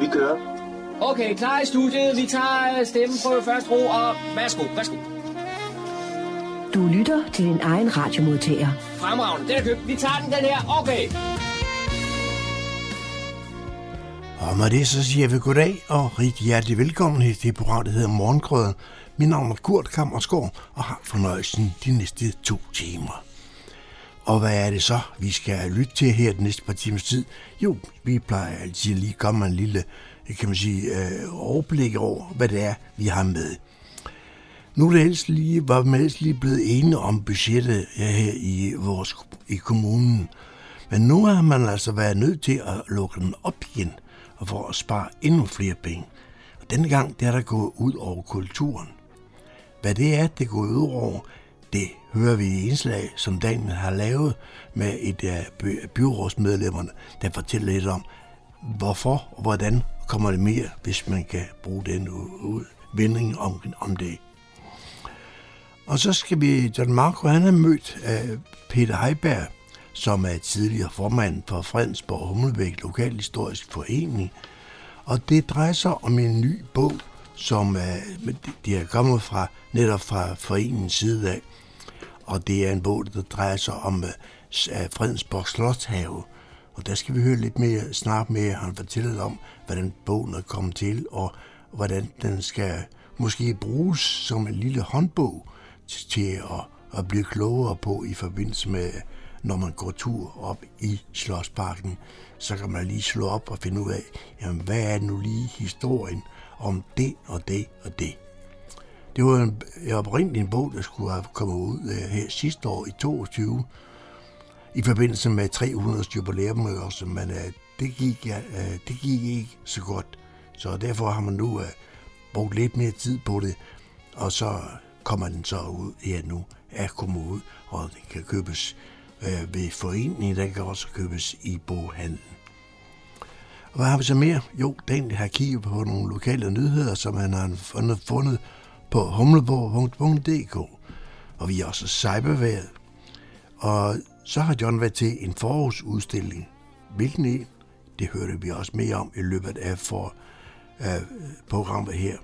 Vi kører. Okay, klar i studiet. Vi tager stemmeprøve først, ro, og værsgo, værsgo. Du lytter til din egen radiomodtager. Fremragende, den er købt. Vi tager den, den her. Okay. Og med det så siger vi goddag og rigtig hjertelig velkommen til det program, der hedder Morgengrøden. Mit navn er Kurt Kammersgaard og har fornøjelsen de næste to timer. Og hvad er det så, vi skal lytte til her den næste par timers tid? Jo, vi plejer altid lige at komme en lille, øh, kan man sige, øh, overblik over, hvad det er, vi har med. Nu er det helst lige, var man helst lige blevet enige om budgettet her i vores i kommunen. Men nu har man altså været nødt til at lukke den op igen, og for at spare endnu flere penge. Og denne gang det er der gået ud over kulturen. Hvad det er, det går ud over, det hører vi i indslag, som Daniel har lavet med et af byrådsmedlemmerne, der fortæller lidt om, hvorfor og hvordan kommer det mere, hvis man kan bruge den udvinding om, om det. Og så skal vi, John Marco, han er mødt af Peter Heiberg, som er tidligere formand for Fredensborg Hummelbæk Lokalhistorisk Forening. Og det drejer sig om en ny bog, som uh, de er kommet fra netop fra foreningens side af. Og det er en bog, der drejer sig om øh, Fredensborg Slotshave. Og der skal vi høre lidt mere snart med, han fortæller om, hvordan bogen er kommet til, og hvordan den skal måske bruges som en lille håndbog til at, at blive klogere på i forbindelse med, når man går tur op i Slottsparken, så kan man lige slå op og finde ud af, jamen, hvad er nu lige historien om det og det og det. Det var en, oprindeligt en bog, der skulle have kommet ud uh, her sidste år i 22, i forbindelse med 300 jubilæum også, men uh, det, gik, uh, det gik ikke så godt. Så derfor har man nu uh, brugt lidt mere tid på det, og så kommer den så ud her nu, er kommet ud, og den kan købes øh, ved foreningen, den kan også købes i boghandlen. Og hvad har vi så mere? Jo, Daniel har kigget på nogle lokale nyheder, som han har fundet, fundet på humleborg.dk. Og vi er også cyberværet. Og så har John været til en forårsudstilling. Hvilken en? Det hørte vi også mere om i løbet af for, øh, programmet her.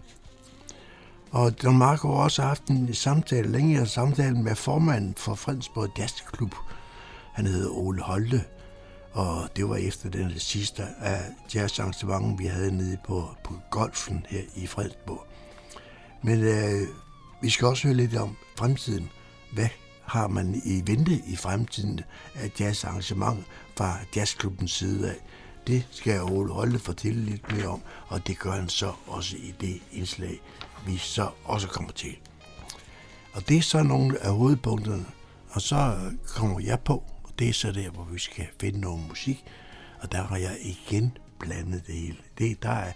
Og Don Marco har også haft en samtale, længere samtale med formanden for Fredensborg Jazzklub. Han hedder Ole Holte, og det var efter den sidste af jazzarrangementen, vi havde nede på, på golfen her i Fredensborg. Men øh, vi skal også høre lidt om fremtiden. Hvad har man i vente i fremtiden af jazzarrangement fra jazzklubbens side af? Det skal Ole Holte fortælle lidt mere om, og det gør han så også i det indslag, vi så også kommer til. Og det er så nogle af hovedpunkterne, og så øh, kommer jeg på, og det er så der, hvor vi skal finde noget musik, og der har jeg igen blandet det hele. Det, der, er,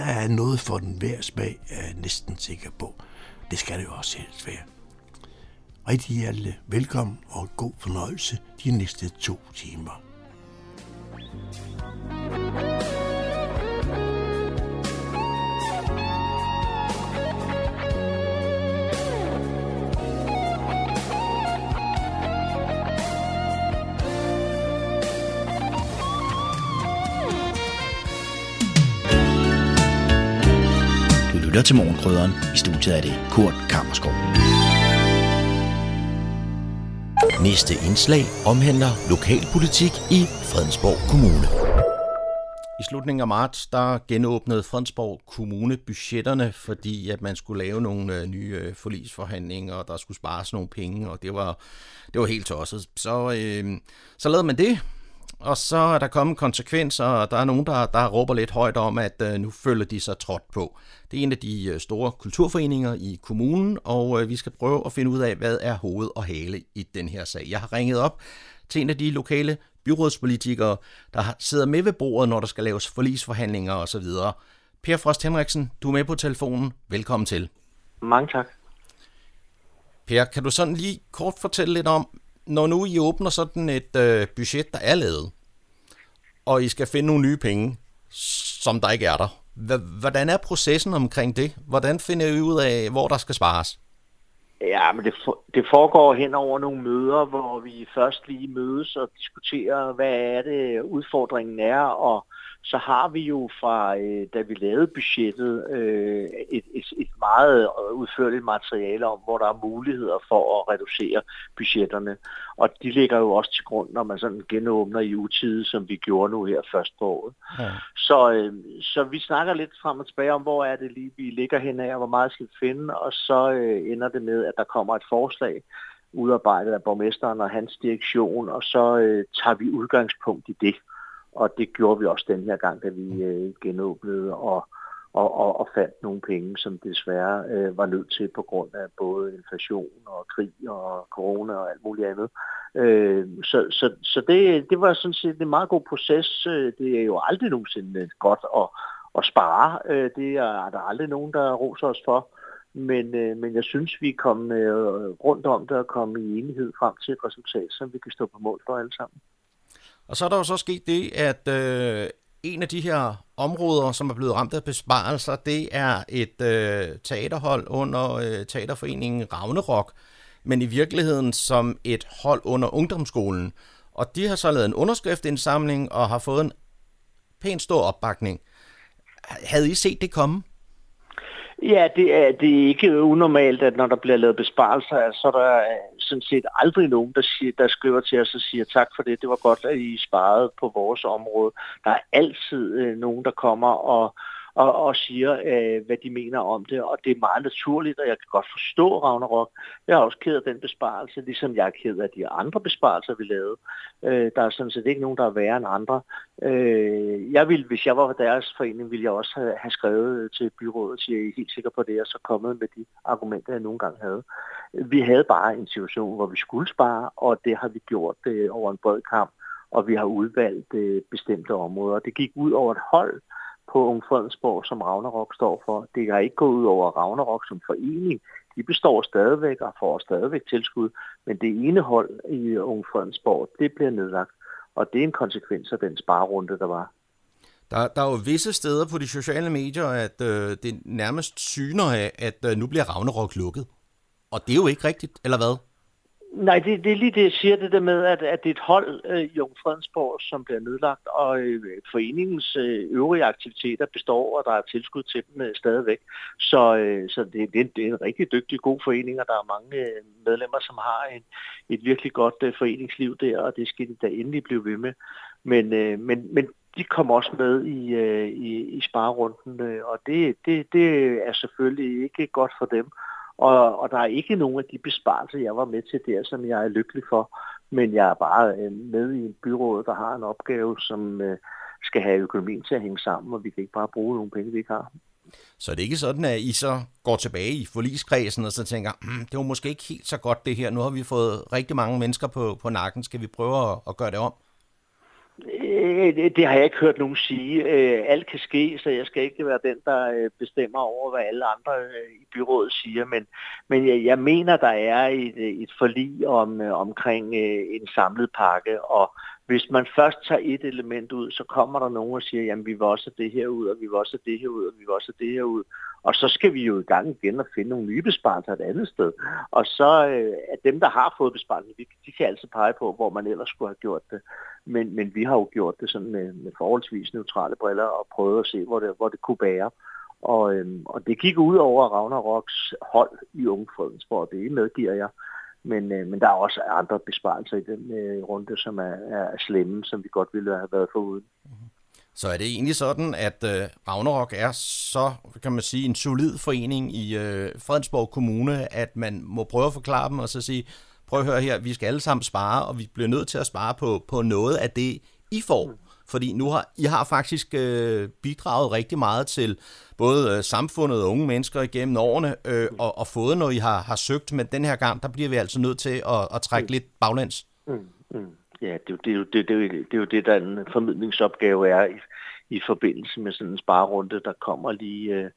der er noget for den hver smag, er jeg næsten sikker på. Det skal det jo også helst være. Rigtig hjertelig velkommen og god fornøjelse de næste to timer. Lytter til Morgenkrydderen. I studiet er det Kurt Kammerskov. Næste indslag omhandler lokalpolitik i Fredensborg Kommune. I slutningen af marts, der genåbnede Fredensborg Kommune budgetterne, fordi at man skulle lave nogle øh, nye øh, forlisforhandlinger, og der skulle spares nogle penge, og det var, det var helt tosset. Så, øh, så lavede man det, og så er der kommet konsekvenser, og der er nogen, der, der råber lidt højt om, at øh, nu følger de sig trådt på. Det er en af de øh, store kulturforeninger i kommunen, og øh, vi skal prøve at finde ud af, hvad er hoved og hale i den her sag. Jeg har ringet op til en af de lokale byrådspolitikere, der sidder med ved bordet, når der skal laves forlisforhandlinger osv. Per Frost Henriksen, du er med på telefonen. Velkommen til. Mange tak. Per, kan du sådan lige kort fortælle lidt om, når nu I åbner sådan et øh, budget, der er lavet, og I skal finde nogle nye penge, som der ikke er der, hvordan er processen omkring det? Hvordan finder I ud af, hvor der skal spares? Ja, men det, for, det foregår hen over nogle møder, hvor vi først lige mødes og diskuterer, hvad er det udfordringen er, og så har vi jo fra, øh, da vi lavede budgettet, øh, et, et, et meget udførligt materiale om, hvor der er muligheder for at reducere budgetterne. Og de ligger jo også til grund, når man sådan genåbner i utide, som vi gjorde nu her først på året. Ja. Så, øh, så vi snakker lidt frem og tilbage om, hvor er det lige, vi ligger hen af, og hvor meget skal vi finde, og så øh, ender det med, at der kommer et forslag, udarbejdet af borgmesteren og hans direktion, og så øh, tager vi udgangspunkt i det. Og det gjorde vi også den her gang, da vi øh, genåbnede og, og, og, og fandt nogle penge, som desværre øh, var nødt til på grund af både inflation og krig og corona og alt muligt andet. Øh, så så, så det, det var sådan set en meget god proces. Øh, det er jo aldrig nogensinde godt at, at spare. Øh, det er der aldrig nogen, der roser os for. Men, øh, men jeg synes, vi kom øh, rundt om det og kom i enighed frem til et resultat, som vi kan stå på mål for alle sammen. Og så er der jo så sket det, at øh, en af de her områder, som er blevet ramt af besparelser, det er et øh, teaterhold under øh, teaterforeningen Ravnerok, men i virkeligheden som et hold under ungdomsskolen. Og de har så lavet en underskriftindsamling og har fået en pænt stor opbakning. Havde I set det komme? Ja, det er, det er ikke unormalt, at når der bliver lavet besparelser, så er der øh, sådan set aldrig nogen, der, siger, der skriver til os og siger tak for det. Det var godt, at I sparede på vores område. Der er altid øh, nogen, der kommer og, og, og siger, øh, hvad de mener om det. Og det er meget naturligt, og jeg kan godt forstå Ragnarok. Jeg er også ked af den besparelse, ligesom jeg er ked af de andre besparelser, vi lavede. Øh, der er sådan set ikke nogen, der er værre end andre. Øh, jeg vil, hvis jeg var deres forening, ville jeg også have, have skrevet til byrådet, siger jeg helt sikker på det, og så kommet med de argumenter, jeg nogle gange havde. Vi havde bare en situation, hvor vi skulle spare, og det har vi gjort øh, over en bred kamp, og vi har udvalgt øh, bestemte områder. Det gik ud over et hold, på Ung Fredensborg, som Ragnarok står for. Det har ikke gået ud over Ragnarok som forening. De består stadigvæk og får stadigvæk tilskud, men det ene hold i Ung Fredensborg, det bliver nedlagt, og det er en konsekvens af den sparerunde, der var. Der, der er jo visse steder på de sociale medier, at øh, det nærmest syner af, at øh, nu bliver Ragnarok lukket. Og det er jo ikke rigtigt, eller hvad? Nej, det, det er lige det, jeg siger, det der med, at, at det er et hold øh, i Jungfredensborg, som bliver nedlagt, og øh, foreningens øh, øvrige aktiviteter består, og der er tilskud til dem øh, stadigvæk. Så, øh, så det, det, er en, det er en rigtig dygtig, god forening, og der er mange øh, medlemmer, som har en, et virkelig godt øh, foreningsliv der, og det skal de da endelig blive ved med. Men, øh, men, men de kommer også med i, øh, i, i sparerunden, øh, og det, det, det er selvfølgelig ikke godt for dem. Og, og der er ikke nogen af de besparelser, jeg var med til der, som jeg er lykkelig for. Men jeg er bare øh, med i en byråd, der har en opgave, som øh, skal have økonomien til at hænge sammen, og vi kan ikke bare bruge nogle penge, vi ikke har. Så det er ikke sådan, at I så går tilbage i forligskredsen og så tænker, hm, det var måske ikke helt så godt det her. Nu har vi fået rigtig mange mennesker på, på nakken. Skal vi prøve at, at gøre det om? Øh, det, har jeg ikke hørt nogen sige. Øh, alt kan ske, så jeg skal ikke være den, der øh, bestemmer over, hvad alle andre i byrådet siger. Men, men jeg, jeg mener, der er et, et forlig om, omkring en samlet pakke, og hvis man først tager et element ud, så kommer der nogen og siger, jamen vi vil også det her ud, og vi vil også det her ud, og vi vil også det her ud. Og så skal vi jo i gang igen og finde nogle nye besparelser et andet sted. Og så øh, at dem, der har fået besparelser, de, de kan altid pege på, hvor man ellers skulle have gjort det. Men, men vi har jo gjort det sådan med, med forholdsvis neutrale briller og prøvet at se, hvor det, hvor det kunne bære. Og, øhm, og det gik ud over Ragnaroks hold i Ungfredensborg, det medgiver jeg. Men, øh, men der er også andre besparelser i den øh, runde, som er, er slemme, som vi godt ville have været foruden. Mm-hmm. Så er det egentlig sådan, at øh, Ragnarok er så, kan man sige, en solid forening i øh, Fredensborg Kommune, at man må prøve at forklare dem og så sige, prøv at høre her, vi skal alle sammen spare, og vi bliver nødt til at spare på, på noget af det, I får. Fordi nu har I har faktisk øh, bidraget rigtig meget til både øh, samfundet og unge mennesker igennem årene, øh, og, og fået noget, I har, har søgt, men den her gang, der bliver vi altså nødt til at, at trække mm. lidt baglæns. Mm. Mm. Ja, det, det, er jo, det, det, er jo, det er jo det, der en formidlingsopgave er i, i forbindelse med sådan en sparerunde, der kommer lige øh,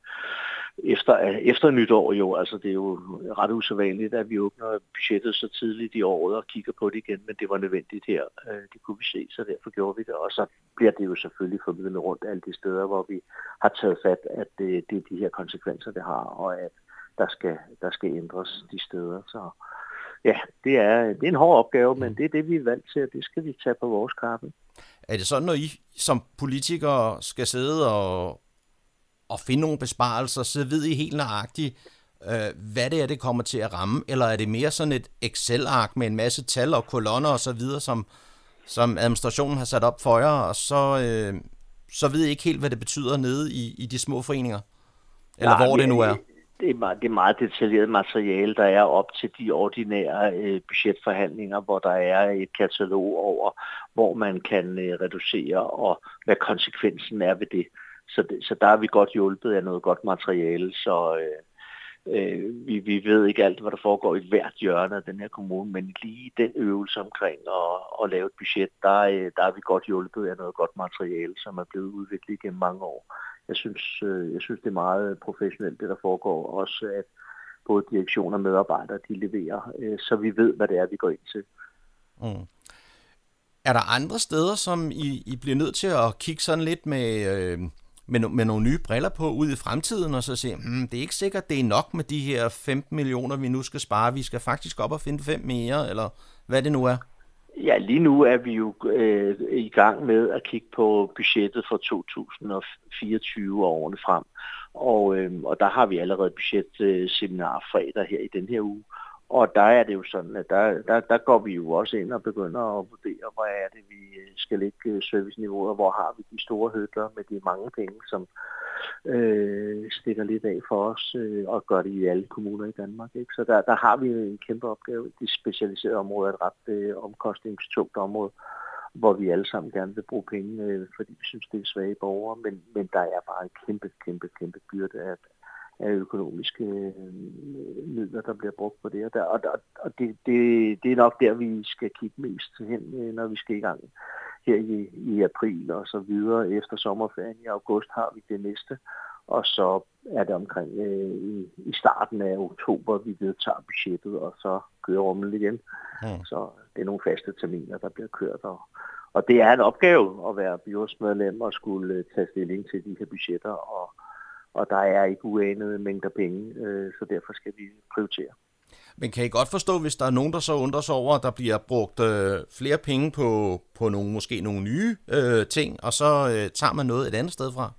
efter, øh, efter nytår jo. Altså det er jo ret usædvanligt, at vi åbner budgettet så tidligt i året og kigger på det igen, men det var nødvendigt her. Øh, det kunne vi se, så derfor gjorde vi det. Og så bliver det jo selvfølgelig formidlet rundt alle de steder, hvor vi har taget fat, at det, det er de her konsekvenser, det har, og at der skal, der skal ændres de steder. Så ja, det er, det er en hård opgave, men det er det, vi er valgt til, og det skal vi tage på vores kappe. Er det sådan, når I som politikere skal sidde og, og finde nogle besparelser, så ved I helt nøjagtigt, øh, hvad det er, det kommer til at ramme? Eller er det mere sådan et Excel-ark med en masse tal og kolonner og så videre, som, som administrationen har sat op for jer, og så, øh, så ved I ikke helt, hvad det betyder nede i, i de små foreninger? Eller ja, hvor det nu er? Det er, meget, det er meget detaljeret materiale, der er op til de ordinære øh, budgetforhandlinger, hvor der er et katalog over, hvor man kan øh, reducere og hvad konsekvensen er ved det. Så, det, så der er vi godt hjulpet af noget godt materiale, så, øh, Øh, vi, vi ved ikke alt, hvad der foregår i hvert hjørne af den her kommune, men lige den øvelse omkring at, at lave et budget, der, øh, der er vi godt hjulpet af noget godt materiale, som er blevet udviklet gennem mange år. Jeg synes, øh, jeg synes det er meget professionelt, det der foregår. Også at både direktion og medarbejdere, de leverer, øh, så vi ved, hvad det er, vi går ind til. Mm. Er der andre steder, som I, I bliver nødt til at kigge sådan lidt med... Øh med, med nogle nye briller på ud i fremtiden, og så sige, hmm, det er ikke sikkert, det er nok med de her 15 millioner, vi nu skal spare. Vi skal faktisk op og finde fem mere, eller hvad det nu er. Ja, lige nu er vi jo øh, i gang med at kigge på budgettet for 2024 og årene frem. Og, øh, og der har vi allerede budgetseminar fredag her i den her uge. Og der er det jo sådan, at der, der, der går vi jo også ind og begynder at vurdere, hvor er det, vi skal lægge øh, serviceniveauet, hvor har vi de store hødler med de mange penge, som øh, stikker lidt af for os øh, og gør det i alle kommuner i Danmark. Ikke? Så der, der har vi en kæmpe opgave. De specialiserede områder er et ret øh, omkostningstungt område, hvor vi alle sammen gerne vil bruge penge, øh, fordi vi synes, det er svage borgere, men, men der er bare en kæmpe, kæmpe, kæmpe byrde af, af økonomiske øh, midler, der bliver brugt på det. Og, der, og, og det, det, det er nok der, vi skal kigge mest hen, øh, når vi skal i gang her i, i april og så videre. Efter sommerferien i august har vi det næste, og så er det omkring øh, i, i starten af oktober, vi vedtager budgettet, og så kører rummet igen. Mm. Så det er nogle faste terminer, der bliver kørt. Og, og det er en opgave at være byrådsmedlem og skulle tage stilling til de her budgetter, og og der er ikke uanede mængder penge, øh, så derfor skal vi prioritere. Men kan I godt forstå, hvis der er nogen, der så undrer sig over, at der bliver brugt øh, flere penge på, på nogle, måske nogle nye øh, ting, og så øh, tager man noget et andet sted fra?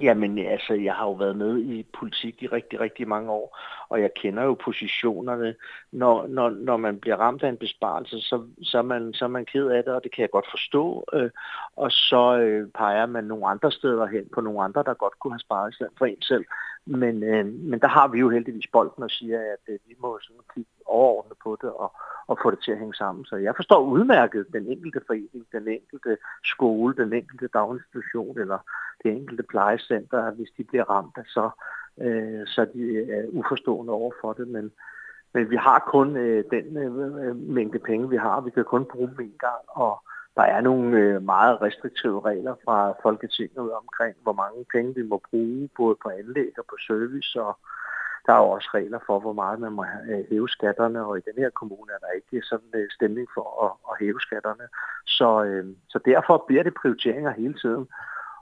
Jamen altså, jeg har jo været med i politik i rigtig, rigtig mange år, og jeg kender jo positionerne. Når, når, når man bliver ramt af en besparelse, så, så, er man, så er man ked af det, og det kan jeg godt forstå. Øh, og så øh, peger man nogle andre steder hen på nogle andre, der godt kunne have sparet i for en selv. Men, øh, men der har vi jo heldigvis bolden og siger, at øh, vi må sådan kigge overordnet på det og, og få det til at hænge sammen. Så jeg forstår udmærket den enkelte forening, den enkelte skole, den enkelte daginstitution eller det enkelte plejecenter, hvis de bliver ramt, så, øh, så de er uforstående over for det. Men, men vi har kun øh, den øh, mængde penge, vi har. Vi kan kun bruge dem en gang, og der er nogle øh, meget restriktive regler fra Folketinget omkring, hvor mange penge vi må bruge, både på anlæg og på service, og der er også regler for, hvor meget man må øh, hæve skatterne, og i den her kommune er der ikke sådan en stemning for at, at hæve skatterne. Så, øh, så derfor bliver det prioriteringer hele tiden.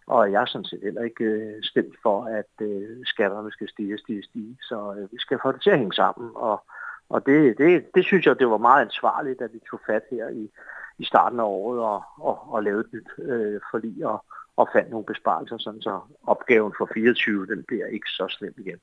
Og jeg er sådan set heller ikke øh, stemt for, at øh, skatterne skal stige, stige, stige. Så øh, vi skal få det til at hænge sammen. Og, og det, det, det synes jeg, det var meget ansvarligt, at vi tog fat her i, i starten af året og, og, og lavede et nyt øh, forlig og, og fandt nogle besparelser, sådan så opgaven for 24, den bliver ikke så slem igen.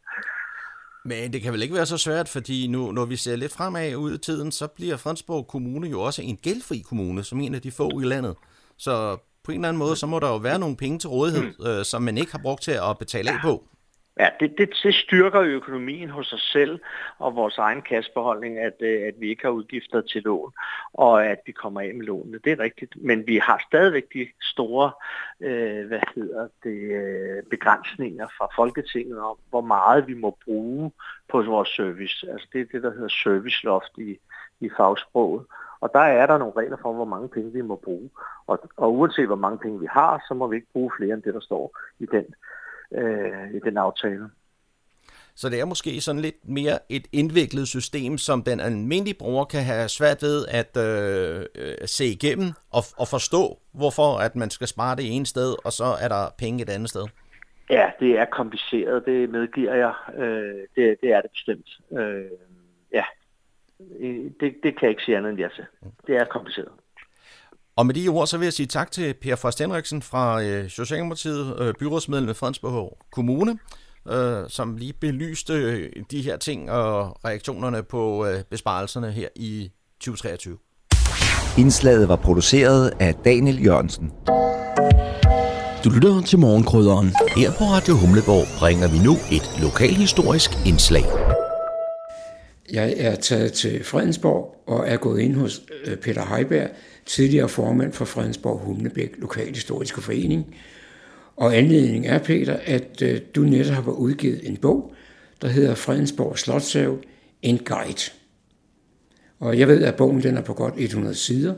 Men det kan vel ikke være så svært, fordi nu, når vi ser lidt fremad ud i tiden, så bliver Fredensborg Kommune jo også en gældfri kommune, som en af de få i landet. Så på en eller anden måde, så må der jo være nogle penge til rådighed, mm. øh, som man ikke har brugt til at betale af på. Ja, det, det, det styrker økonomien hos os selv og vores egen kassebeholdning, at, øh, at vi ikke har udgifter til lån, og at vi kommer af med lånene. Det er rigtigt. Men vi har stadigvæk de store øh, hvad hedder det, øh, begrænsninger fra Folketinget om, hvor meget vi må bruge på vores service. Altså det er det, der hedder serviceloft i, i fagsproget. Og der er der nogle regler for, hvor mange penge vi må bruge. Og, og uanset hvor mange penge vi har, så må vi ikke bruge flere end det, der står i den, øh, i den aftale. Så det er måske sådan lidt mere et indviklet system, som den almindelige bruger kan have svært ved at øh, se igennem og, og forstå, hvorfor at man skal spare det ene sted, og så er der penge et andet sted. Ja, det er kompliceret, det medgiver jeg. Øh, det, det er det bestemt. Øh, ja, det, det kan jeg ikke sige andet end ja til. Det er kompliceret. Og med de ord, så vil jeg sige tak til Per Frost Henriksen fra øh, Socialdemokratiet, øh, byrådsmedlem i Fredensborg Kommune, øh, som lige belyste øh, de her ting og reaktionerne på øh, besparelserne her i 2023. Indslaget var produceret af Daniel Jørgensen. Du lytter til morgenkrydderen. Her på Radio Humleborg bringer vi nu et lokalhistorisk indslag. Jeg er taget til Fredensborg og er gået ind hos øh, Peter Heiberg, tidligere formand for Fredensborg Humlebæk Lokalhistoriske Forening. Og anledningen er, Peter, at øh, du netop har udgivet en bog, der hedder Fredensborg Slotshave, en guide. Og jeg ved, at bogen den er på godt 100 sider,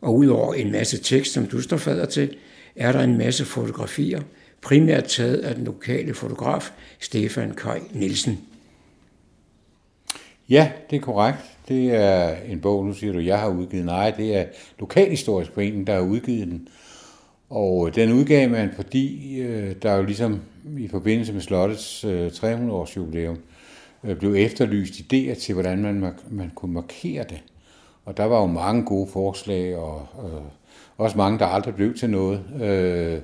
og udover en masse tekst, som du står fader til, er der en masse fotografier, primært taget af den lokale fotograf Stefan Kaj Nielsen. Ja, det er korrekt. Det er en bog, nu siger du, jeg har udgivet. Nej, det er Lokalhistorisk Forening, der har udgivet den. Og den udgav man, fordi øh, der jo ligesom i forbindelse med Slottets øh, 300-års jubilæum øh, blev efterlyst idéer til, hvordan man, man kunne markere det. Og der var jo mange gode forslag, og øh, også mange, der aldrig blev til noget. Øh,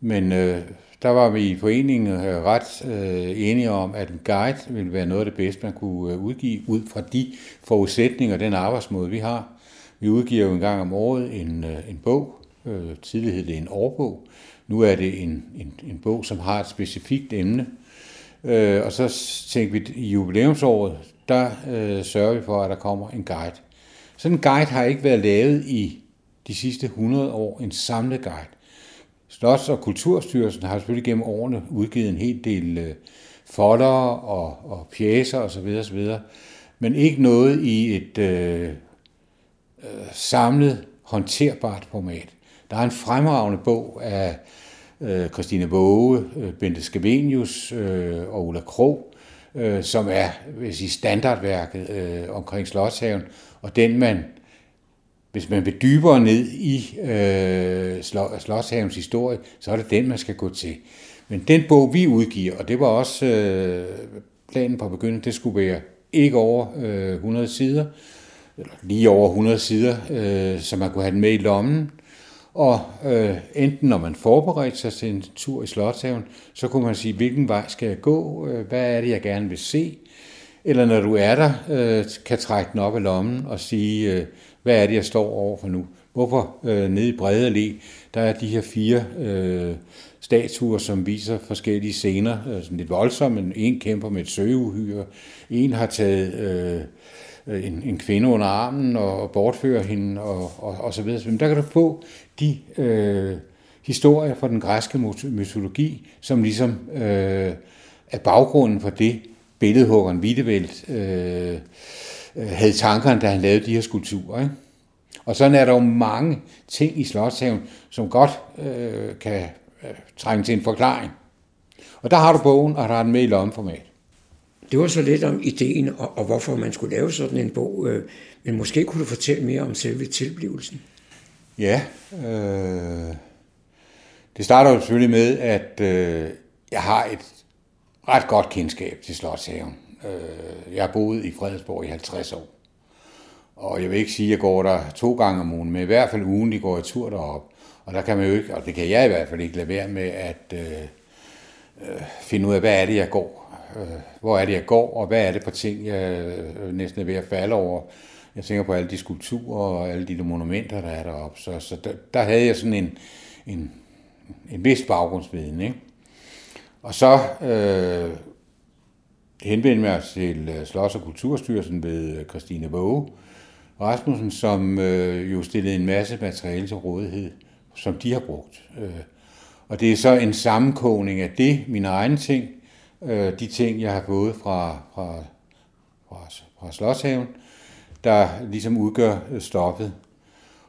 men øh, der var vi i foreningen øh, ret øh, enige om, at en guide ville være noget af det bedste, man kunne øh, udgive ud fra de forudsætninger og den arbejdsmåde, vi har. Vi udgiver jo en gang om året en, øh, en bog. Tidligere hed det en årbog. Nu er det en, en, en bog, som har et specifikt emne. Øh, og så tænkte vi, i jubilæumsåret, der øh, sørger vi for, at der kommer en guide. Sådan en guide har ikke været lavet i de sidste 100 år, en samlet guide. Slots- og Kulturstyrelsen har selvfølgelig gennem årene udgivet en hel del øh, folder og, og pjæser osv. osv., men ikke noget i et øh, øh, samlet, håndterbart format. Der er en fremragende bog af øh, Christine Våge, øh, Bente Skavenius øh, og Ulla Krog, øh, som er vil sige, standardværket øh, omkring Slottshaven, og den man hvis man vil dybere ned i øh, Slottshavens historie, så er det den, man skal gå til. Men den bog, vi udgiver, og det var også øh, planen på begyndelsen, det skulle være ikke over øh, 100 sider, eller lige over 100 sider, øh, så man kunne have den med i lommen. Og øh, enten når man forberedte sig til en tur i Slottshaven, så kunne man sige, hvilken vej skal jeg gå, øh, hvad er det, jeg gerne vil se, eller når du er der, øh, kan trække den op af lommen og sige, øh, hvad er det, jeg står over for nu? Hvorfor øh, nede i Brede Allé, der er de her fire øh, statuer, som viser forskellige scener, øh, sådan lidt voldsomme. En kæmper med et søgeuhyre, en har taget øh, en, en kvinde under armen og, og bortfører hende, og, og, og så videre. Men der kan du få de øh, historier fra den græske mytologi, som ligesom øh, er baggrunden for det, billedhuggeren Wittevelt øh, havde tankerne, da han lavede de her skulpturer. Ikke? Og sådan er der jo mange ting i Slottshaven, som godt øh, kan øh, trænge til en forklaring. Og der har du bogen, og der er den med i lommeformat. Det var så lidt om ideen, og, og hvorfor man skulle lave sådan en bog. Øh, men måske kunne du fortælle mere om selve tilblivelsen. Ja, øh, det starter jo selvfølgelig med, at øh, jeg har et ret godt kendskab til Slottshaven. Øh, jeg har boet i Fredensborg i 50 år. Og jeg vil ikke sige, at jeg går der to gange om ugen, men i hvert fald ugen, de går i tur derop. Og der kan man jo ikke, og det kan jeg i hvert fald ikke lade være med at øh, øh finde ud af, hvad er det, jeg går? Øh, hvor er det, jeg går, og hvad er det for ting, jeg øh, næsten er ved at falde over? Jeg tænker på alle de skulpturer og alle de monumenter, der er deroppe. Så, så der, der havde jeg sådan en, en, en vis baggrundsviden, ikke? Og så øh, henvende mig til øh, Slots- og Kulturstyrelsen ved øh, Christine Våge Rasmussen, som øh, jo stillede en masse materiale til rådighed, som de har brugt. Øh, og det er så en sammenkogning af det, mine egne ting, øh, de ting, jeg har fået fra, fra, fra, fra Slottshaven, der ligesom udgør øh, stoffet.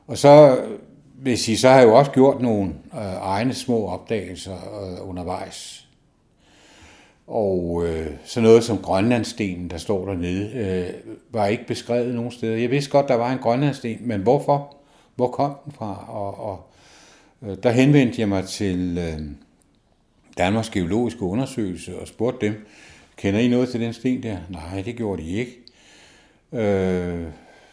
Og så øh, vil jeg sige, så har jeg jo også gjort nogle øh, egne små opdagelser øh, undervejs. Og øh, så noget som Grønlandstenen, der står dernede, øh, var ikke beskrevet nogen steder. Jeg vidste godt, der var en Grønlandsten, men hvorfor? Hvor kom den fra? Og, og øh, der henvendte jeg mig til øh, Danmarks Geologiske Undersøgelse og spurgte dem, kender I noget til den sten der? Nej, det gjorde de ikke. Øh,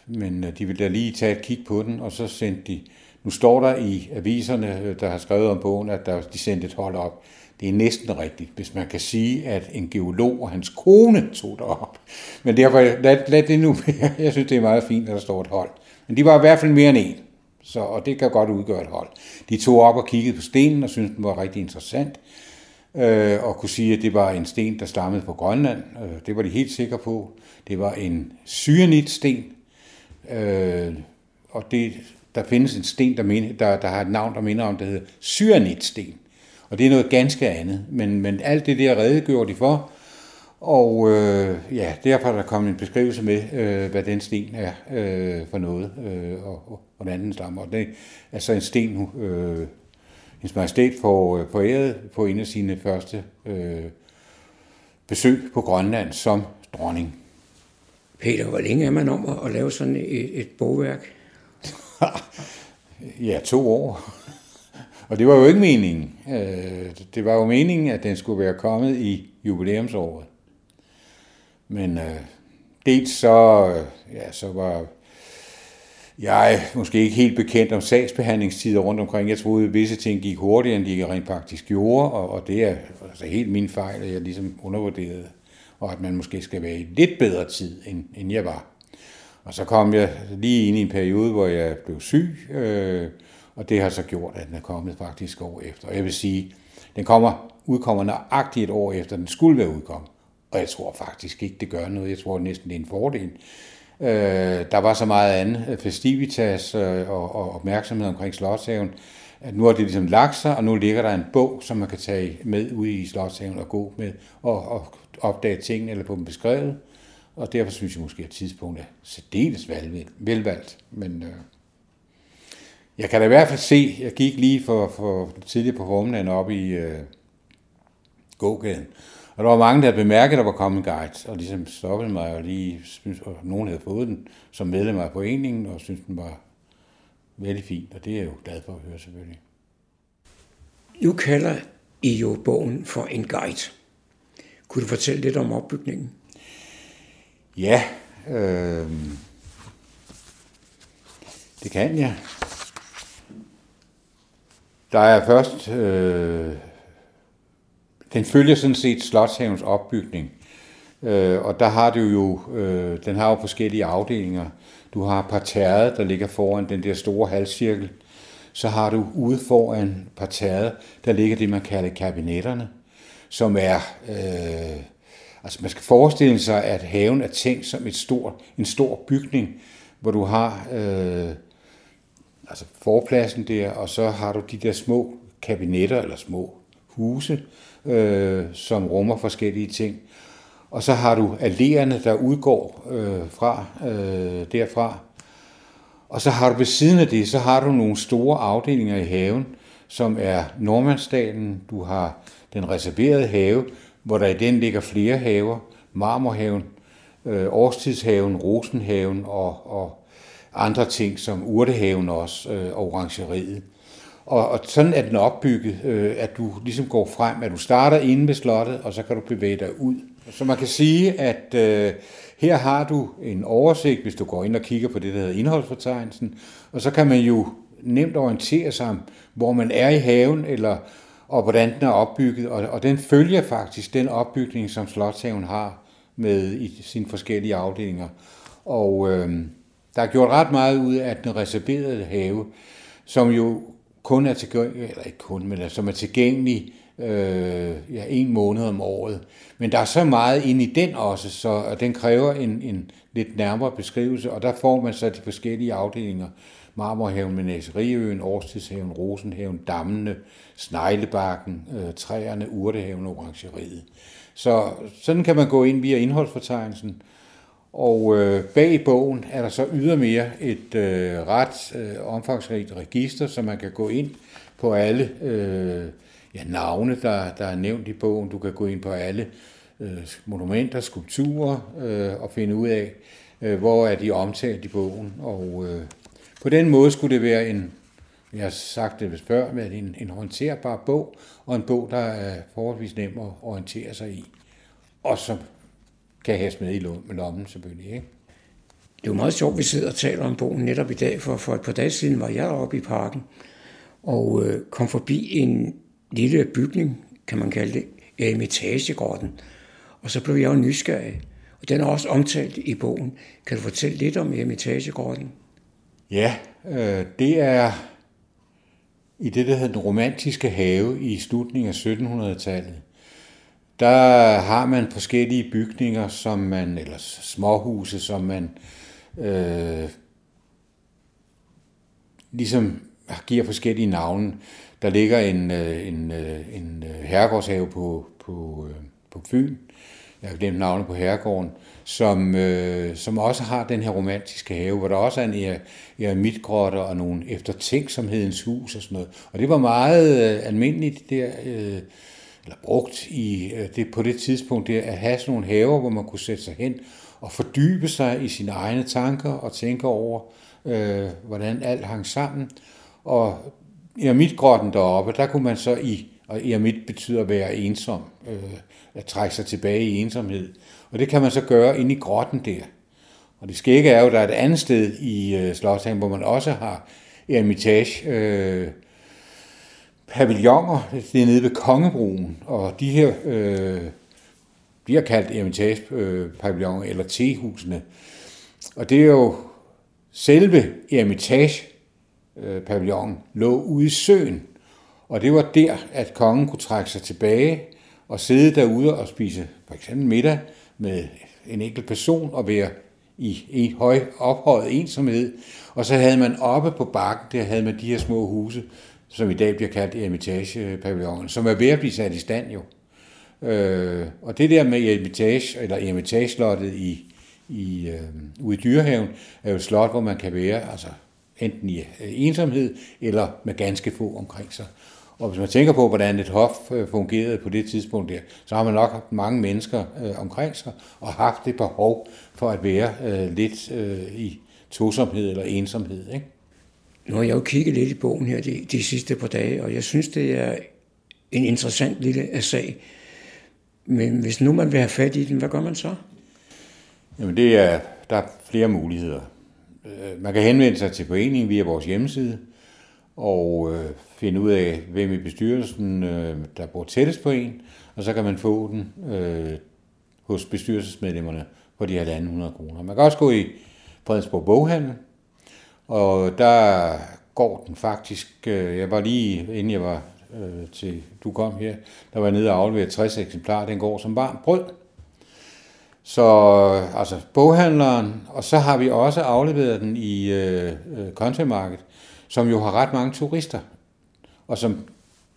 men øh, de ville da lige tage et kig på den, og så sendte de, nu står der i aviserne, øh, der har skrevet om bogen, at der, de sendte et hold op. Det er næsten rigtigt, hvis man kan sige, at en geolog og hans kone tog det op. Men derfor, lad, lad det nu Jeg synes, det er meget fint, at der står et hold. Men de var i hvert fald mere end en. Så, og det kan godt udgøre et hold. De tog op og kiggede på stenen og syntes, den var rigtig interessant. Øh, og kunne sige, at det var en sten, der stammede på Grønland. Øh, det var de helt sikre på. Det var en syrenitsten. Øh, og det, der findes en sten, der, mener, der, der har et navn, der minder om, der hedder syrenitsten. Og det er noget ganske andet. Men, men alt det der redegjorde de for. Og øh, ja, derfor er der kommet en beskrivelse med, øh, hvad den sten er øh, for noget, øh, og, og hvordan den stammer. Og det er altså en sten, øh, hendes majestæt får foræret på en af sine første øh, besøg på Grønland som dronning. Peter, hvor længe er man om at lave sådan et, et bogværk? ja, to år. Og det var jo ikke meningen. Øh, det var jo meningen, at den skulle være kommet i jubilæumsåret. Men øh, dels så, øh, ja, så var jeg måske ikke helt bekendt om sagsbehandlingstider rundt omkring. Jeg troede, at visse ting gik hurtigere, end de rent faktisk gjorde, og, og det er altså helt min fejl, at jeg ligesom undervurderede, og at man måske skal være i lidt bedre tid, end, end jeg var. Og så kom jeg lige ind i en periode, hvor jeg blev syg, øh, og det har så gjort, at den er kommet faktisk år efter. Og jeg vil sige, den kommer, udkommer nøjagtigt et år efter, den skulle være udkommet. Og jeg tror faktisk ikke, det gør noget. Jeg tror næsten, det er en fordel. Øh, der var så meget andet øh, festivitas øh, og, og opmærksomhed omkring Slottshaven, at nu har det ligesom lagt sig, og nu ligger der en bog, som man kan tage med ud i Slottshaven og gå med og, og opdage tingene eller få dem beskrevet. Og derfor synes jeg måske, at tidspunktet er særdeles velvalgt. Men øh, jeg kan da i hvert fald se, jeg gik lige for, for tidligere på formiddagen op i øh, gågaden, og der var mange, der bemærket, at der var kommet en guide, og ligesom stoppede mig, og lige synes, og nogen havde fået den som medlem af foreningen, og synes den var vældig fin, og det er jeg jo glad for at høre selvfølgelig. Nu kalder I jo bogen for en guide. Kunne du fortælle lidt om opbygningen? Ja, øh, det kan jeg. Der er først øh, den følger sådan set Slotshavens opbygning. Øh, og der har du jo, øh, den har jo forskellige afdelinger. Du har parterret, der ligger foran den der store halvcirkel. Så har du ude foran parterret, der ligger det, man kalder kabinetterne, som er, øh, altså man skal forestille sig, at haven er tænkt som et stort, en stor bygning, hvor du har øh, altså forpladsen der, og så har du de der små kabinetter, eller små huse, øh, som rummer forskellige ting. Og så har du alléerne, der udgår øh, fra øh, derfra. Og så har du ved siden af det, så har du nogle store afdelinger i haven, som er Normandsdalen, du har den reserverede have, hvor der i den ligger flere haver, Marmorhaven, øh, Årstidshaven, Rosenhaven og, og andre ting som Urtehaven også, øh, og Orangeriet. Og, og sådan er den opbygget, øh, at du ligesom går frem, at du starter inde ved slottet, og så kan du bevæge dig ud. Så man kan sige, at øh, her har du en oversigt, hvis du går ind og kigger på det, der hedder indholdsfortegnelsen, og så kan man jo nemt orientere sig om, hvor man er i haven, eller, og hvordan den er opbygget, og, og den følger faktisk den opbygning, som Slotshaven har med i sine forskellige afdelinger. Og øh, der er gjort ret meget ud af den reserverede have, som jo kun er tilgængelig, eller ikke kun, men som er tilgængelig øh, ja, en måned om året. Men der er så meget ind i den også, så og den kræver en, en lidt nærmere beskrivelse, og der får man så de forskellige afdelinger. Marmorhaven, Menageriøen, Årstidshaven, Rosenhaven, Dammene, Sneglebakken, øh, Træerne, Urtehaven og Orangeriet. Så sådan kan man gå ind via indholdsfortegnelsen, og øh, bag bogen er der så ydermere et øh, ret øh, omfangsrigt register, så man kan gå ind på alle øh, ja, navne, der, der er nævnt i bogen. Du kan gå ind på alle øh, monumenter, skulpturer øh, og finde ud af, øh, hvor er de omtalt i bogen. Og øh, på den måde skulle det være en, jeg har sagt det før, med en, en håndterbar bog, og en bog, der er forholdsvis nem at orientere sig i, og som kan have med i lommen selvfølgelig. Ikke? Det er jo meget sjovt, at vi sidder og taler om bogen netop i dag, for for et par dage siden var jeg oppe i parken og øh, kom forbi en lille bygning, kan man kalde det, Eremitagegrotten. Og så blev jeg jo nysgerrig. Og den er også omtalt i bogen. Kan du fortælle lidt om Eremitagegrotten? Ja, øh, det er i det, der hedder den romantiske have i slutningen af 1700-tallet. Der har man forskellige bygninger, som man, eller småhuse, som man øh, ligesom giver forskellige navne. Der ligger en, øh, en, øh, en øh, herregårdshave på, på, på Fyn, jeg har glemt navnet på herregården, som, øh, som også har den her romantiske have, hvor der også er en eremitgrotte og nogle eftertænksomhedens hus og sådan noget. Og det var meget øh, almindeligt der, øh, eller brugt i, øh, det, på det tidspunkt der, at have sådan nogle haver, hvor man kunne sætte sig hen og fordybe sig i sine egne tanker og tænke over, øh, hvordan alt hang sammen. Og eremitgrotten deroppe, der kunne man så i, og eremit betyder at være ensom, øh, at trække sig tilbage i ensomhed. Og det kan man så gøre inde i grotten der. Og det skægge er jo, at der er et andet sted i øh, Slottshaven, hvor man også har eremitage øh, pavilloner. Det er nede ved Kongebroen, og de her øh, bliver kaldt eremitage pavilloner eller tehusene. Og det er jo selve Hermitage pavillonen lå ude i søen. Og det var der, at kongen kunne trække sig tilbage og sidde derude og spise for eksempel middag med en enkelt person og være i en høj ophøjet ensomhed. Og så havde man oppe på bakken, der havde man de her små huse, som i dag bliver kaldt Hermitage-pavillonen, som er ved at blive sat i stand jo. Øh, og det der med Hermitage, eller Hermitage-slottet i, i, øh, ude i Dyrehaven, er jo et slot, hvor man kan være altså, enten i øh, ensomhed, eller med ganske få omkring sig. Og hvis man tænker på, hvordan et hof øh, fungerede på det tidspunkt der, så har man nok haft mange mennesker øh, omkring sig, og haft det behov for at være øh, lidt øh, i tosomhed eller ensomhed. Ikke? Nu har jeg jo kigget lidt i bogen her de, de sidste par dage, og jeg synes, det er en interessant lille øh, sag. Men hvis nu man vil have fat i den, hvad gør man så? Jamen det er, der er flere muligheder. Øh, man kan henvende sig til foreningen via vores hjemmeside, og øh, finde ud af, hvem i bestyrelsen, øh, der bor tættest på en, og så kan man få den øh, hos bestyrelsesmedlemmerne på de 1.500 kroner. Man kan også gå i Fredensborg Boghandel, og der går den faktisk, øh, jeg var lige, inden jeg var øh, til du kom her, der var jeg nede og aflevere 60 eksemplarer, den går som varmt brød. Så altså boghandleren, og så har vi også afleveret den i øh, øh som jo har ret mange turister, og som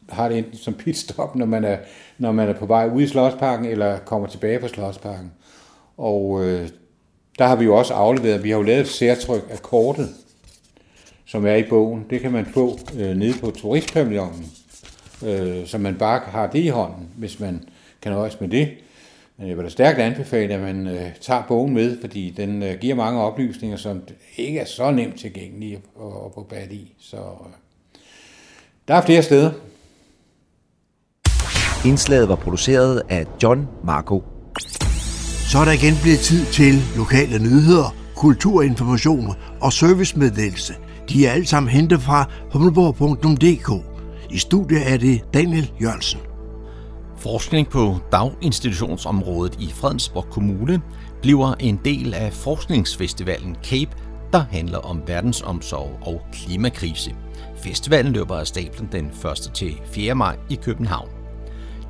har det enten som pitstop, når man er, når man er på vej ud i Slottsparken, eller kommer tilbage fra Slottsparken. Og øh, der har vi jo også afleveret, vi har jo lavet et særtryk af kortet, som er i bogen. Det kan man få øh, nede på turistpavillonen, øh, så man bare har det i hånden, hvis man kan nøjes med det. Men jeg vil da stærkt anbefale, at man øh, tager bogen med, fordi den øh, giver mange oplysninger, som ikke er så nemt tilgængelige at, at få bat i. Så øh, der er flere steder. Indslaget var produceret af John Marco. Så er der igen blevet tid til lokale nyheder, kulturinformation og servicemeddelelse. De er alle sammen hentet fra humleborg.dk. I studiet er det Daniel Jørgensen. Forskning på daginstitutionsområdet i Fredensborg Kommune bliver en del af forskningsfestivalen CAPE, der handler om verdensomsorg og klimakrise. Festivalen løber af stablen den 1. til 4. maj i København.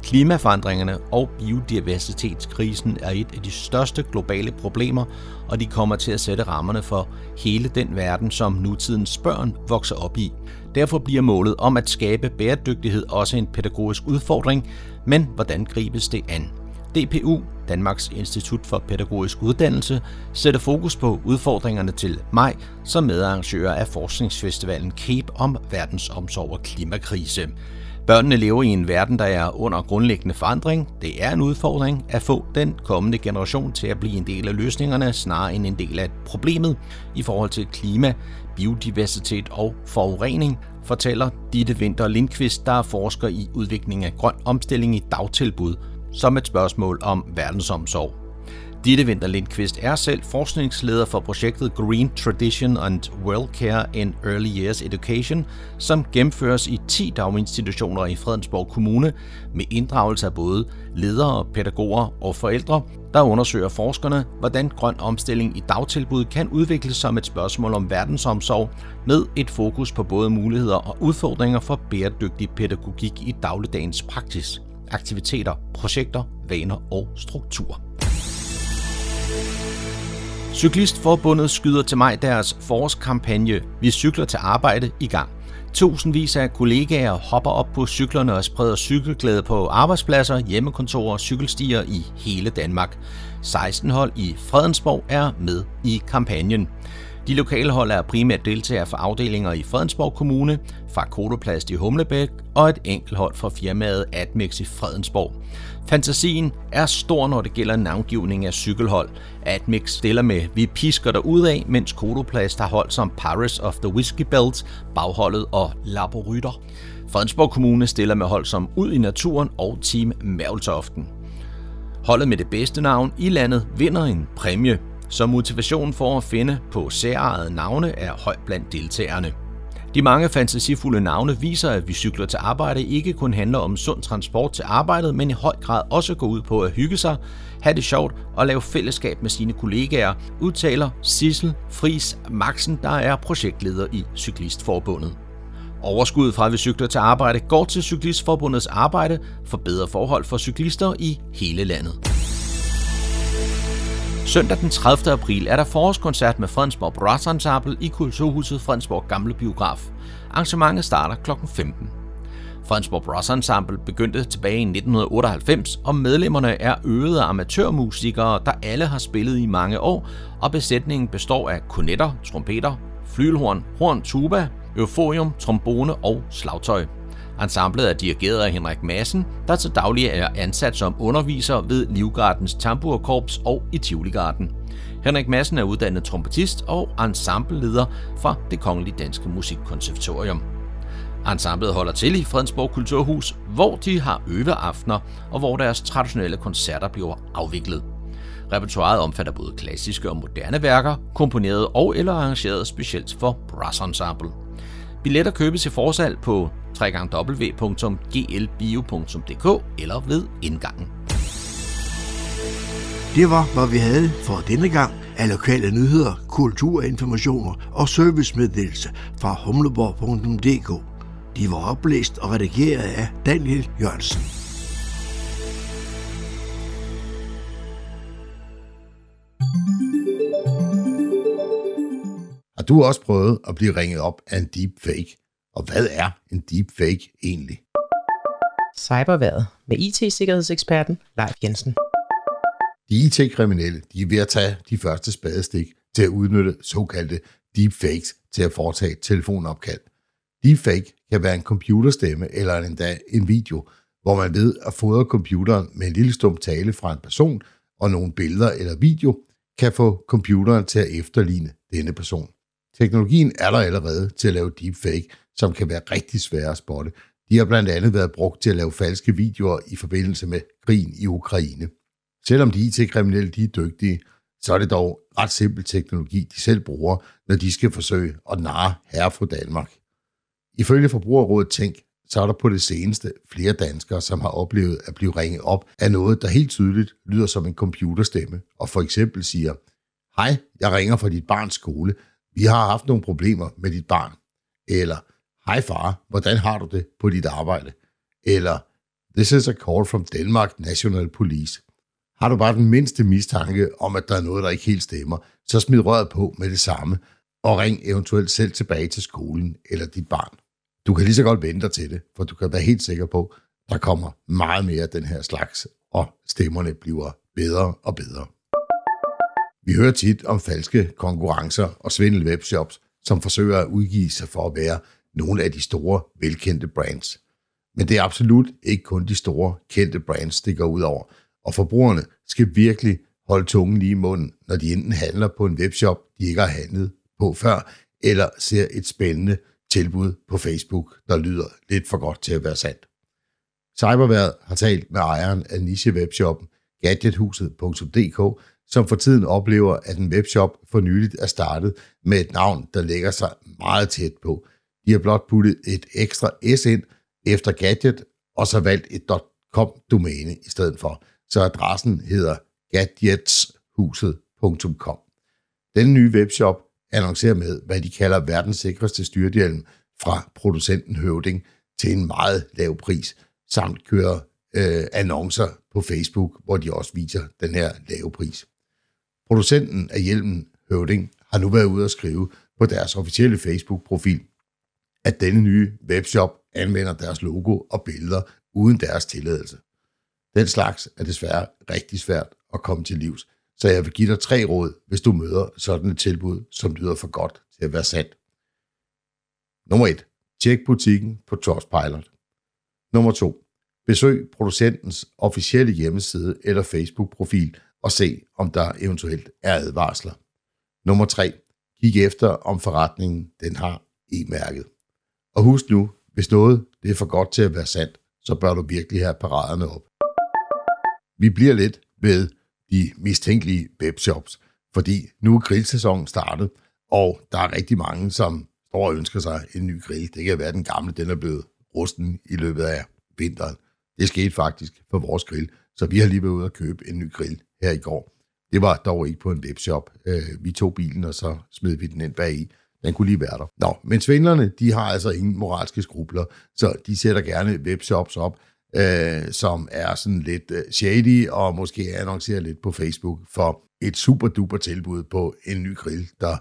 Klimaforandringerne og biodiversitetskrisen er et af de største globale problemer, og de kommer til at sætte rammerne for hele den verden, som nutidens børn vokser op i. Derfor bliver målet om at skabe bæredygtighed også en pædagogisk udfordring, men hvordan gribes det an? DPU, Danmarks Institut for Pædagogisk Uddannelse, sætter fokus på udfordringerne til maj som medarrangør af forskningsfestivalen CAPE om verdensomsorg og klimakrise. Børnene lever i en verden, der er under grundlæggende forandring. Det er en udfordring at få den kommende generation til at blive en del af løsningerne, snarere end en del af problemet i forhold til klima, biodiversitet og forurening, fortæller Ditte Winter Lindqvist, der er forsker i udvikling af grøn omstilling i dagtilbud, som et spørgsmål om verdensomsorg. Ditte Vinter Lindqvist er selv forskningsleder for projektet Green Tradition and World Care in Early Years Education, som gennemføres i 10 daginstitutioner i Fredensborg Kommune med inddragelse af både ledere, pædagoger og forældre, der undersøger forskerne, hvordan grøn omstilling i dagtilbud kan udvikles som et spørgsmål om verdensomsorg med et fokus på både muligheder og udfordringer for bæredygtig pædagogik i dagligdagens praksis, aktiviteter, projekter, vaner og struktur. Cyklistforbundet skyder til mig deres forårskampagne Vi cykler til arbejde i gang. Tusindvis af kollegaer hopper op på cyklerne og spreder cykelglæde på arbejdspladser, hjemmekontorer og cykelstier i hele Danmark. 16 hold i Fredensborg er med i kampagnen. De lokale hold er primært deltagere for afdelinger i Fredensborg Kommune, fra Kodoplast i Humlebæk og et enkelt hold fra firmaet Atmix i Fredensborg. Fantasien er stor, når det gælder navngivning af cykelhold. Atmix stiller med Vi pisker der ud af, mens Kodoplast har hold som Paris of the Whiskey Belt, Bagholdet og Laborytter. Fredensborg Kommune stiller med hold som Ud i Naturen og Team Mærveltoften. Holdet med det bedste navn i landet vinder en præmie, så motivationen for at finde på særejede navne er høj blandt deltagerne. De mange fantasifulde navne viser, at vi cykler til arbejde ikke kun handler om sund transport til arbejdet, men i høj grad også går ud på at hygge sig, have det sjovt og lave fællesskab med sine kollegaer, udtaler Sissel Fris Maxen, der er projektleder i Cyklistforbundet. Overskuddet fra, at vi cykler til arbejde, går til Cyklistforbundets arbejde for bedre forhold for cyklister i hele landet. Søndag den 30. april er der forårskoncert med Fredensborg Brass Ensemble i Kulturhuset Fredensborg Gamle Biograf. Arrangementet starter kl. 15. Fredensborg Brass Ensemble begyndte tilbage i 1998, og medlemmerne er øvede amatørmusikere, der alle har spillet i mange år, og besætningen består af kornetter, trompeter, flylhorn, horn, tuba, euforium, trombone og slagtøj. Ensemblet er dirigeret af Henrik Madsen, der til daglig er ansat som underviser ved Livgardens Tamburkorps og i Tivoligarden. Henrik Madsen er uddannet trompetist og ensembleleder fra det Kongelige Danske Musikkonservatorium. Ensemblet holder til i Fredensborg Kulturhus, hvor de har øveaftener og hvor deres traditionelle koncerter bliver afviklet. Repertoiret omfatter både klassiske og moderne værker, komponeret og eller arrangeret specielt for brass ensemble. Billetter købes i forsalg på www.glbio.dk eller ved indgangen. Det var, hvad vi havde for denne gang af lokale nyheder, kulturinformationer og servicemeddelelse fra humleborg.dk. De var oplæst og redigeret af Daniel Jørgensen. Har du også prøvet at blive ringet op af en deepfake? Og hvad er en deepfake egentlig? Cyberværet med IT-sikkerhedseksperten Leif Jensen. De IT-kriminelle de er ved at tage de første spadestik til at udnytte såkaldte deepfakes til at foretage telefonopkald. Deepfake kan være en computerstemme eller endda en video, hvor man ved at fodre computeren med en lille stum tale fra en person og nogle billeder eller video, kan få computeren til at efterligne denne person. Teknologien er der allerede til at lave deepfake, som kan være rigtig svære at spotte. De har blandt andet været brugt til at lave falske videoer i forbindelse med krigen i Ukraine. Selvom de IT-kriminelle de er dygtige, så er det dog ret simpel teknologi, de selv bruger, når de skal forsøge at narre herre fra Danmark. Ifølge Forbrugerrådet Tænk, så er der på det seneste flere danskere, som har oplevet at blive ringet op af noget, der helt tydeligt lyder som en computerstemme, og for eksempel siger, Hej, jeg ringer fra dit barns skole. Vi har haft nogle problemer med dit barn. Eller, Hej far, hvordan har du det på dit arbejde? Eller, This is a call from Denmark National Police. Har du bare den mindste mistanke om, at der er noget, der ikke helt stemmer, så smid røret på med det samme, og ring eventuelt selv tilbage til skolen eller dit barn. Du kan lige så godt vente dig til det, for du kan være helt sikker på, der kommer meget mere af den her slags, og stemmerne bliver bedre og bedre. Vi hører tit om falske konkurrencer og svindel webshops, som forsøger at udgive sig for at være nogle af de store, velkendte brands. Men det er absolut ikke kun de store, kendte brands, det går ud over. Og forbrugerne skal virkelig holde tungen lige i munden, når de enten handler på en webshop, de ikke har handlet på før, eller ser et spændende tilbud på Facebook, der lyder lidt for godt til at være sandt. Cyberværet har talt med ejeren af niche-webshoppen gadgethuset.dk, som for tiden oplever, at en webshop for nyligt er startet med et navn, der lægger sig meget tæt på. De har blot puttet et ekstra S ind efter gadget, og så valgt et .com-domæne i stedet for, så adressen hedder gadgetshuset.com. Den nye webshop annoncerer med, hvad de kalder verdens sikreste styrthjelm fra producenten Høvding til en meget lav pris, samt kører øh, annoncer på Facebook, hvor de også viser den her lave pris. Producenten af hjelmen Høvding har nu været ude at skrive på deres officielle Facebook-profil, at denne nye webshop anvender deres logo og billeder uden deres tilladelse. Den slags er desværre rigtig svært at komme til livs, så jeg vil give dig tre råd, hvis du møder sådan et tilbud, som lyder for godt til at være sandt. Nummer 1. Tjek butikken på Trustpilot. Nummer 2. Besøg producentens officielle hjemmeside eller Facebook-profil og se, om der eventuelt er advarsler. Nummer 3. Kig efter, om forretningen den har e-mærket. Og husk nu, hvis noget det er for godt til at være sandt, så bør du virkelig have paraderne op. Vi bliver lidt ved de mistænkelige webshops, fordi nu er grillsæsonen startet, og der er rigtig mange, som står og ønsker sig en ny grill. Det kan være, den gamle den er blevet rusten i løbet af vinteren. Det skete faktisk for vores grill, så vi har lige været ude og købe en ny grill her i går. Det var dog ikke på en webshop. Øh, vi tog bilen, og så smed vi den ind bag i. Den kunne lige være der. Nå, men svindlerne, de har altså ingen moralske skrubler, så de sætter gerne webshops op, øh, som er sådan lidt øh, shady, og måske annoncerer lidt på Facebook for et super duper tilbud på en ny grill, der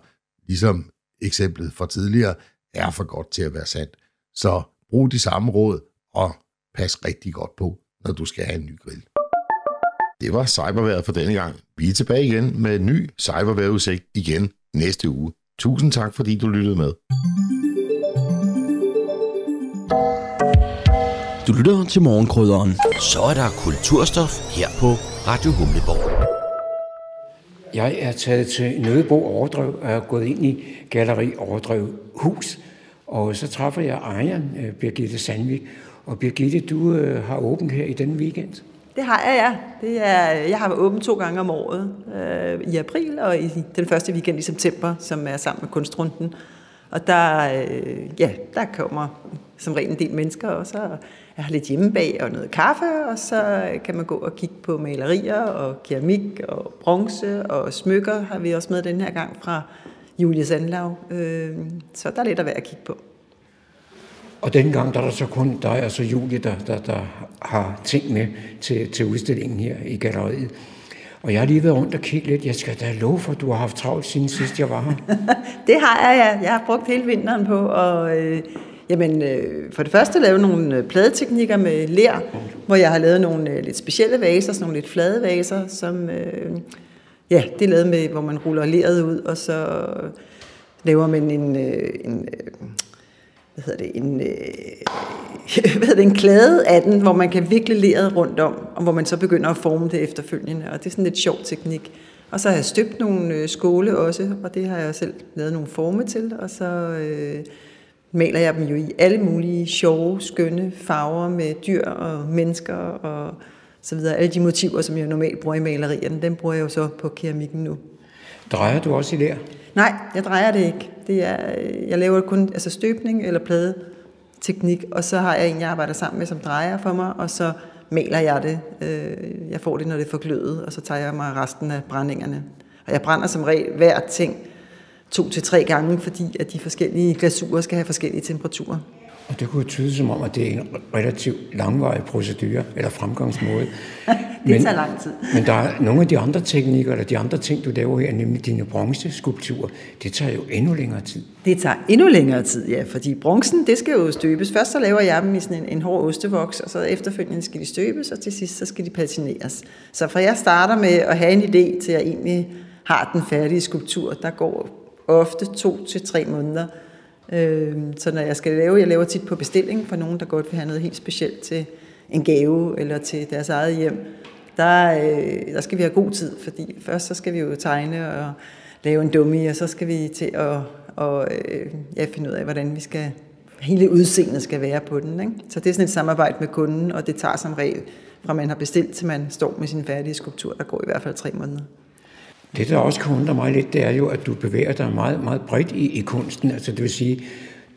ligesom eksemplet fra tidligere er for godt til at være sandt. Så brug de samme råd, og pas rigtig godt på, når du skal have en ny grill. Det var cyberværet for denne gang. Vi er tilbage igen med en ny cyberværetudsigt igen næste uge. Tusind tak, fordi du lyttede med. Du lytter til morgenkrydderen. Så er der kulturstof her på Radio Humleborg. Jeg er taget til Nødebo Overdrev og er gået ind i Galeri Overdrev Hus. Og så træffer jeg ejeren, øh, Birgitte Sandvik. Og Birgitte, du øh, har åbent her i denne weekend. Det har jeg, ja. Det er, jeg har åbent to gange om året. Øh, I april og i den første weekend i september, som er sammen med Kunstrunden. Og der, øh, ja, der kommer som regel en del mennesker, og så jeg har lidt hjemmebag og noget kaffe, og så kan man gå og kigge på malerier og keramik og bronze og smykker har vi også med den her gang fra Julie Sandlav. Øh, så der er lidt at være at kigge på. Og dengang der er der så kun dig og så Julie, der, der, der har ting med til, til udstillingen her i galleriet. Og jeg har lige været rundt og kigget lidt. Jeg skal da love for, at du har haft travlt siden sidst jeg var her. det har jeg, ja. Jeg har brugt hele vinteren på at øh, jamen, øh, for det første lave nogle øh, pladeteknikker med ler, hvor jeg har lavet nogle øh, lidt specielle vaser, sådan nogle lidt flade vaser, som øh, ja, det er lavet med, hvor man ruller leret ud, og så laver man en, øh, en øh, hvad hedder det, en, øh, hvad hedder det, en klade af den, hvor man kan vikle leret rundt om, og hvor man så begynder at forme det efterfølgende. Og det er sådan lidt sjov teknik. Og så har jeg støbt nogle øh, skåle også, og det har jeg selv lavet nogle forme til, og så øh, maler jeg dem jo i alle mulige sjove, skønne farver med dyr og mennesker og så videre. Alle de motiver, som jeg normalt bruger i malerierne, dem bruger jeg jo så på keramikken nu. Drejer du også i lær? Nej, jeg drejer det ikke. Det er, øh, jeg laver kun altså støbning eller plade teknik, og så har jeg en, jeg arbejder sammen med, som drejer for mig, og så maler jeg det. Øh, jeg får det, når det er forglødet, og så tager jeg mig resten af brændingerne. Og jeg brænder som regel hver ting to til tre gange, fordi at de forskellige glasurer skal have forskellige temperaturer. Og det kunne tyde som om, at det er en relativt langvarig procedure eller fremgangsmåde. det men, tager lang tid. men der er nogle af de andre teknikker, eller de andre ting, du laver her, nemlig dine bronzeskulpturer, det tager jo endnu længere tid. Det tager endnu længere tid, ja, fordi bronzen, det skal jo støbes. Først så laver jeg dem i sådan en, en hård ostevoks, og så efterfølgende skal de støbes, og til sidst så skal de patineres. Så fra jeg starter med at have en idé til, at jeg egentlig har den færdige skulptur, der går ofte to til tre måneder. Øh, så når jeg skal lave, jeg laver tit på bestilling for nogen, der godt vil have noget helt specielt til en gave eller til deres eget hjem, der, øh, der skal vi have god tid, fordi først så skal vi jo tegne og lave en dummy, og så skal vi til at og, øh, ja, finde ud af, hvordan vi skal, hele udseendet skal være på den. Ikke? Så det er sådan et samarbejde med kunden, og det tager som regel fra man har bestilt til man står med sin færdige skulptur, der går i hvert fald tre måneder. Det, der også kan undre mig lidt, det er jo, at du bevæger dig meget, meget bredt i, i kunsten. Altså, det vil sige,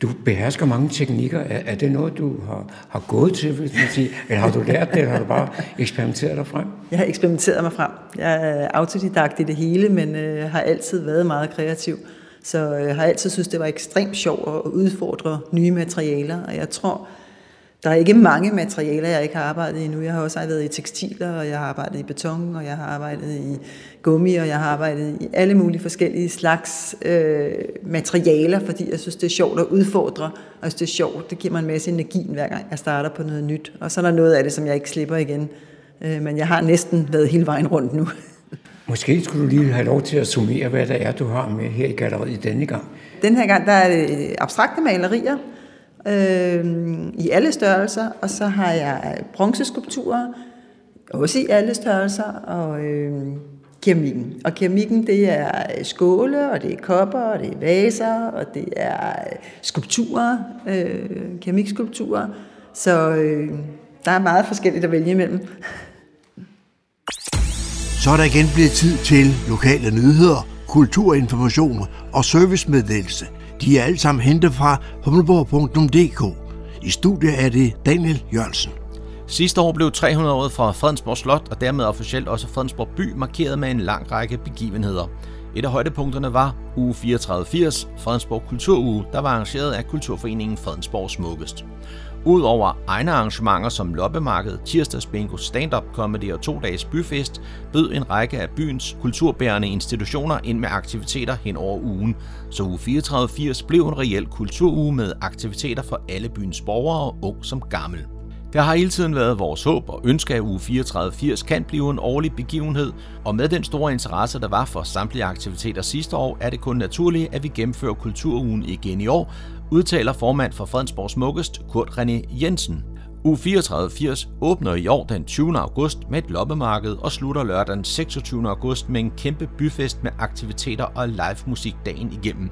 du behersker mange teknikker. Er, er det noget, du har, har gået til, hvis man siger, eller har du lært det, eller har du bare eksperimenteret dig frem? Jeg har eksperimenteret mig frem. Jeg er autodidakt i det hele, men øh, har altid været meget kreativ. Så jeg øh, har altid synes, det var ekstremt sjovt at udfordre nye materialer, og jeg tror, der er ikke mange materialer, jeg ikke har arbejdet i nu. Jeg har også været i tekstiler, og jeg har arbejdet i beton, og jeg har arbejdet i gummi, og jeg har arbejdet i alle mulige forskellige slags øh, materialer, fordi jeg synes, det er sjovt at udfordre, og synes, det er sjovt. Det giver mig en masse energi, hver gang jeg starter på noget nyt. Og så er der noget af det, som jeg ikke slipper igen. Øh, men jeg har næsten været hele vejen rundt nu. Måske skulle du lige have lov til at summere, hvad det er, du har med her i galleriet denne gang. Den her gang, der er det abstrakte malerier, øh, i alle størrelser, og så har jeg øh, bronzeskulpturer, også i alle størrelser, og øh, keramikken. Og keramikken, det er øh, skåle, og det er kopper, og det er vaser, og det er øh, skulpturer, øh, keramikskulpturer. Så øh, der er meget forskelligt at vælge imellem. Så er der igen blevet tid til lokale nyheder, kulturinformation og servicemeddelelse. De er alle sammen hentet fra humleborg.dk. I studiet er det Daniel Jørgensen. Sidste år blev 300-året fra Fredensborg Slot og dermed officielt også Fredensborg By markeret med en lang række begivenheder. Et af højdepunkterne var uge 3480, Fredensborg Kulturuge, der var arrangeret af Kulturforeningen Fredensborg Smukkest. Udover egne arrangementer som loppemarked, tirsdagsbingo, stand-up comedy og to dages byfest, bød en række af byens kulturbærende institutioner ind med aktiviteter hen over ugen. Så uge 3480 blev en reel kulturuge med aktiviteter for alle byens borgere, ung som gammel. Det har hele tiden været vores håb og ønske, at uge 3480 kan blive en årlig begivenhed, og med den store interesse, der var for samtlige aktiviteter sidste år, er det kun naturligt, at vi gennemfører kulturugen igen i år, udtaler formand for Fredensborg Smukkest, Kurt René Jensen. U 3480 åbner i år den 20. august med et loppemarked og slutter lørdag den 26. august med en kæmpe byfest med aktiviteter og live musik dagen igennem.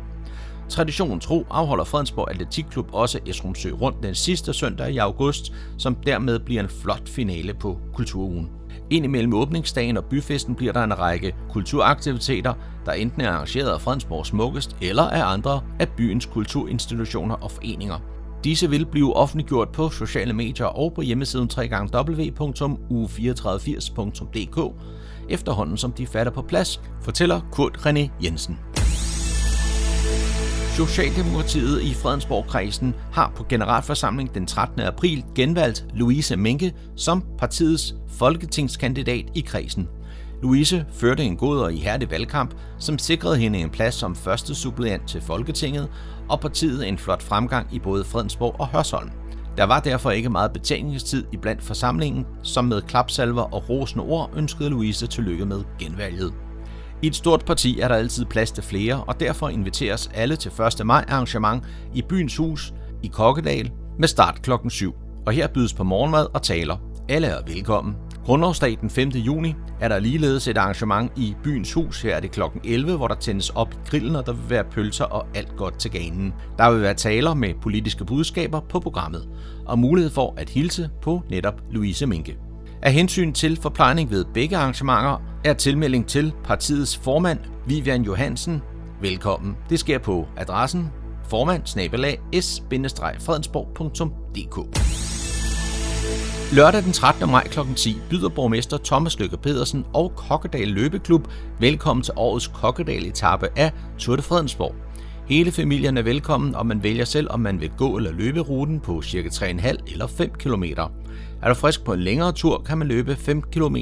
Traditionen tro afholder Fredensborg Atletikklub også Esrumsø rundt den sidste søndag i august, som dermed bliver en flot finale på Kulturugen. Ind imellem åbningsdagen og byfesten bliver der en række kulturaktiviteter, der enten er arrangeret af Fredensborg Smukkest eller af andre af byens kulturinstitutioner og foreninger. Disse vil blive offentliggjort på sociale medier og på hjemmesiden www.u3480.dk efterhånden som de fatter på plads, fortæller Kurt René Jensen. Socialdemokratiet i Fredensborg-kredsen har på generalforsamling den 13. april genvalgt Louise Minke som partiets folketingskandidat i kredsen. Louise førte en god og ihærdig valgkamp, som sikrede hende en plads som første suppleant til Folketinget, og partiet en flot fremgang i både Fredensborg og Hørsholm. Der var derfor ikke meget betænkningstid i blandt forsamlingen, som med klapsalver og rosende ord ønskede Louise tillykke med genvalget. I et stort parti er der altid plads til flere, og derfor inviteres alle til 1. maj arrangement i byens hus i Kokkedal med start klokken 7. Og her bydes på morgenmad og taler. Alle er velkommen. Grundlovsdag den 5. juni er der ligeledes et arrangement i byens hus. Her er det kl. 11, hvor der tændes op i grillen, og der vil være pølser og alt godt til ganen. Der vil være taler med politiske budskaber på programmet, og mulighed for at hilse på netop Louise Minke. Af hensyn til forplejning ved begge arrangementer er tilmelding til partiets formand, Vivian Johansen, velkommen. Det sker på adressen formand s-fredensborg.dk. Lørdag den 13. maj kl. 10 byder borgmester Thomas Lykke Pedersen og Kokkedal Løbeklub velkommen til årets Kokkedal etape af Tour de Fredensborg. Hele familien er velkommen, og man vælger selv, om man vil gå eller løbe ruten på ca. 3,5 eller 5 km. Er du frisk på en længere tur, kan man løbe 5 km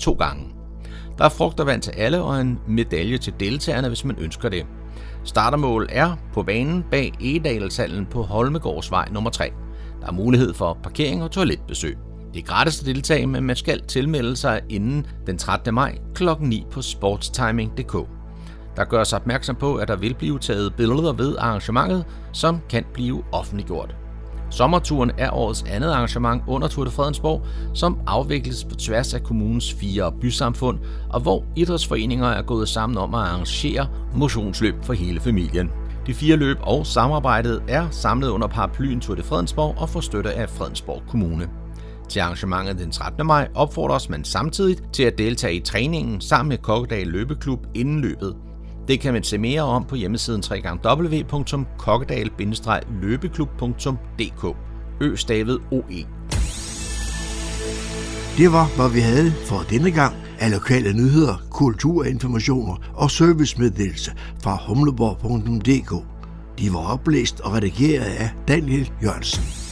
to gange. Der er frugt og vand til alle og en medalje til deltagerne, hvis man ønsker det. Startermål er på banen bag Egedalshallen på Holmegårdsvej nummer 3. Der er mulighed for parkering og toiletbesøg. Det er gratis at deltage, men man skal tilmelde sig inden den 13. maj kl. 9 på sportstiming.dk. Der gøres opmærksom på, at der vil blive taget billeder ved arrangementet, som kan blive offentliggjort. Sommerturen er årets andet arrangement under Tour de Fredensborg, som afvikles på tværs af kommunens fire bysamfund, og hvor idrætsforeninger er gået sammen om at arrangere motionsløb for hele familien. De fire løb og samarbejdet er samlet under paraplyen Tour de Fredensborg og får støtte af Fredensborg Kommune. Til arrangementet den 13. maj opfordres man samtidig til at deltage i træningen sammen med Kokkedal Løbeklub inden løbet. Det kan man se mere om på hjemmesiden www.kokkedal-løbeklub.dk Ø stavet OE. Det var, hvad vi havde for denne gang af lokale nyheder, kulturinformationer og servicemeddelelse fra humleborg.dk. De var oplæst og redigeret af Daniel Jørgensen.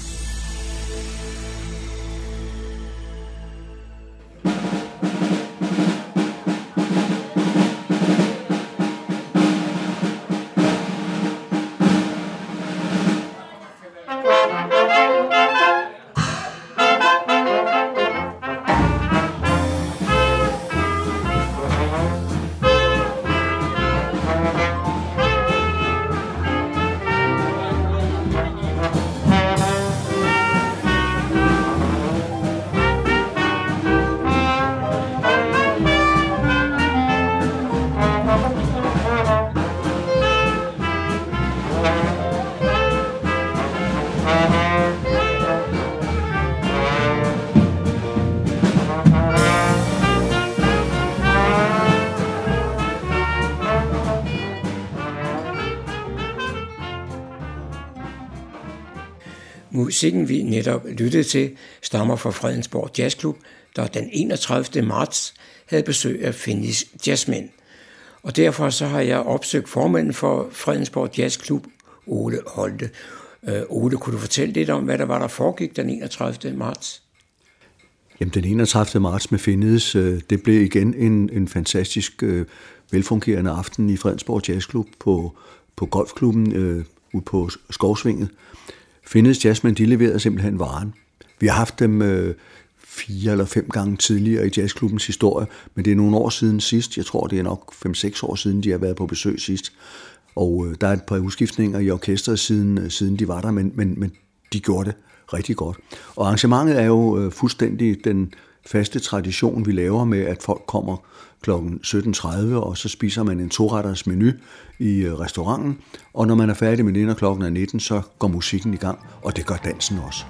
Musikken, vi netop lyttede til, stammer fra Fredensborg Jazzklub, der den 31. marts havde besøg af Finnish Jazzmen. Og derfor så har jeg opsøgt formanden for Fredensborg Jazzklub, Ole Holte. Øh, Ole, kunne du fortælle lidt om, hvad der var, der foregik den 31. marts? Jamen, den 31. marts med Findes, øh, det blev igen en, en fantastisk øh, velfungerende aften i Fredensborg Jazzklub på, på golfklubben øh, ude på Skovsvinget. Findes Jazzman, de leverede simpelthen varen. Vi har haft dem øh, fire eller fem gange tidligere i jazzklubbens historie, men det er nogle år siden sidst. Jeg tror, det er nok 5-6 år siden, de har været på besøg sidst. Og øh, der er et par udskiftninger i orkestret siden, øh, siden de var der, men, men, men de gjorde det rigtig godt. Og arrangementet er jo øh, fuldstændig den faste tradition, vi laver med, at folk kommer kl. 17.30, og så spiser man en toretters menu i øh, restauranten, og når man er færdig med det, når klokken er 19, så går musikken i gang, og det gør dansen også.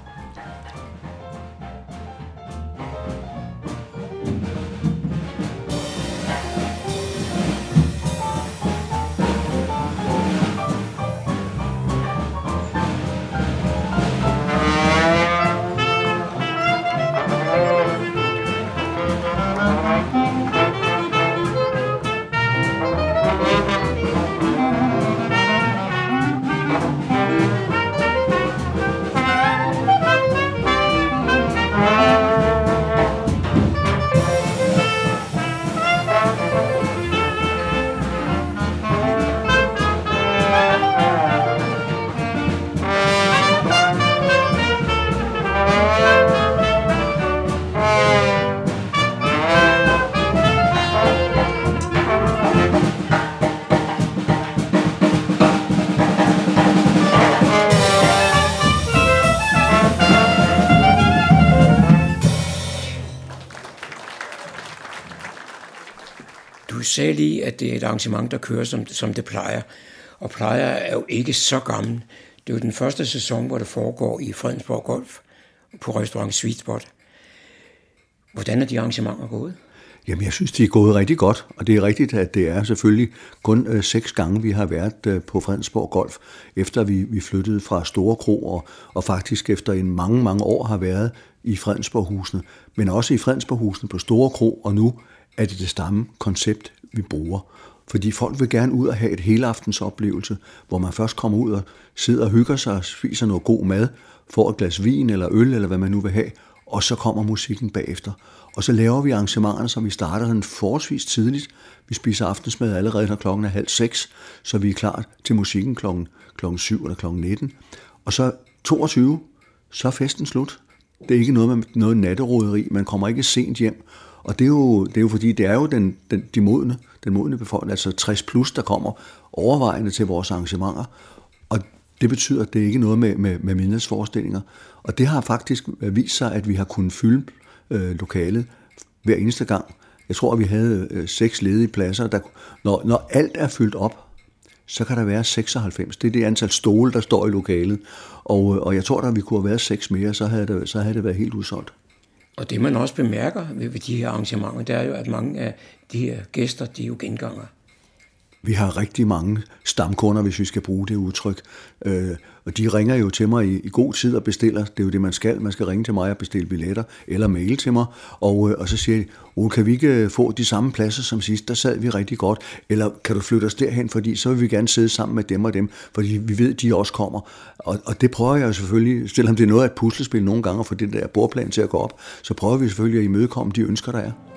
Sagde lige, at det er et arrangement, der kører, som, som det plejer. Og plejer er jo ikke så gammel. Det er jo den første sæson, hvor det foregår i Fredensborg Golf på restaurant Sweet Spot. Hvordan er de arrangementer gået? Jamen, jeg synes, de er gået rigtig godt, og det er rigtigt, at det er selvfølgelig kun øh, seks gange, vi har været øh, på Fredensborg Golf, efter vi, vi flyttede fra Store Kro, og, og faktisk efter en mange, mange år har været i Fredensborghusene, men også i Fredensborghusene på Store Kro, og nu er det det samme koncept, vi bruger. Fordi folk vil gerne ud og have et helaftens oplevelse, hvor man først kommer ud og sidder og hygger sig og spiser noget god mad, får et glas vin eller øl, eller hvad man nu vil have, og så kommer musikken bagefter. Og så laver vi arrangementerne, så vi starter den forholdsvis tidligt. Vi spiser aftensmad allerede, når klokken er halv seks, så vi er klar til musikken klokken, klokken 7 eller klokken 19. Og så 22, så er festen slut. Det er ikke noget med noget natteroderi. Man kommer ikke sent hjem. Og det er jo, det er jo fordi, det er jo den, den, de modne, den modne befolkning, altså 60 plus, der kommer overvejende til vores arrangementer. Og det betyder, at det ikke er noget med, med, med mindesforestillinger. Og det har faktisk vist sig, at vi har kunnet fylde øh, lokalet hver eneste gang. Jeg tror, at vi havde øh, seks ledige pladser. Der, når, når alt er fyldt op, så kan der være 96. Det er det antal stole, der står i lokalet. Og, øh, og jeg tror, at vi kunne have været seks mere, så havde det, så havde det været helt udsolgt. Og det man også bemærker ved, ved de her arrangementer, det er jo, at mange af de her gæster, de er jo genganger. Vi har rigtig mange stamkunder, hvis vi skal bruge det udtryk. Øh, og de ringer jo til mig i, i god tid og bestiller. Det er jo det, man skal. Man skal ringe til mig og bestille billetter, eller mail til mig. Og, øh, og så siger de, oh, kan vi ikke øh, få de samme pladser som sidst? Der sad vi rigtig godt. Eller kan du flytte os derhen, fordi så vil vi gerne sidde sammen med dem og dem, fordi vi ved, de også kommer. Og, og det prøver jeg selvfølgelig, selvom det er noget af et puslespil nogle gange, at få den der bordplan til at gå op, så prøver vi selvfølgelig at imødekomme de ønsker, der er.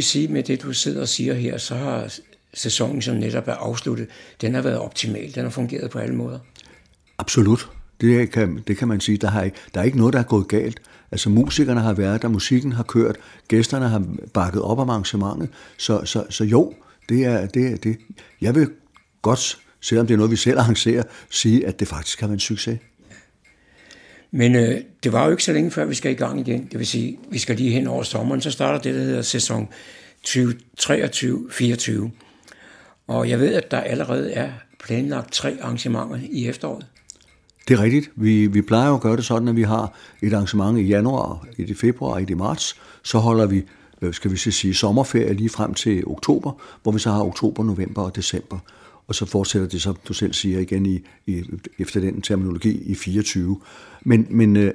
Vil sige, med det du sidder og siger her, så har sæsonen, som netop er afsluttet, den har været optimal. Den har fungeret på alle måder. Absolut. Det kan, det kan man sige. Der, har ikke, der er ikke noget, der er gået galt. Altså musikerne har været der, musikken har kørt, gæsterne har bakket op om arrangementet. Så, så, så jo, det er det. det. Jeg vil godt, selvom det er noget, vi selv arrangerer, sige, at det faktisk har været en succes. Men øh, det var jo ikke så længe før, vi skal i gang igen. Det vil sige, vi skal lige hen over sommeren, så starter det, der hedder sæson 2023-24. Og jeg ved, at der allerede er planlagt tre arrangementer i efteråret. Det er rigtigt. Vi, vi plejer jo at gøre det sådan, at vi har et arrangement i januar, et i februar og et i marts. Så holder vi, øh, skal vi så sige, sommerferie lige frem til oktober, hvor vi så har oktober, november og december. Og så fortsætter det, som du selv siger, igen i, i, efter den terminologi i 24. Men, men øh,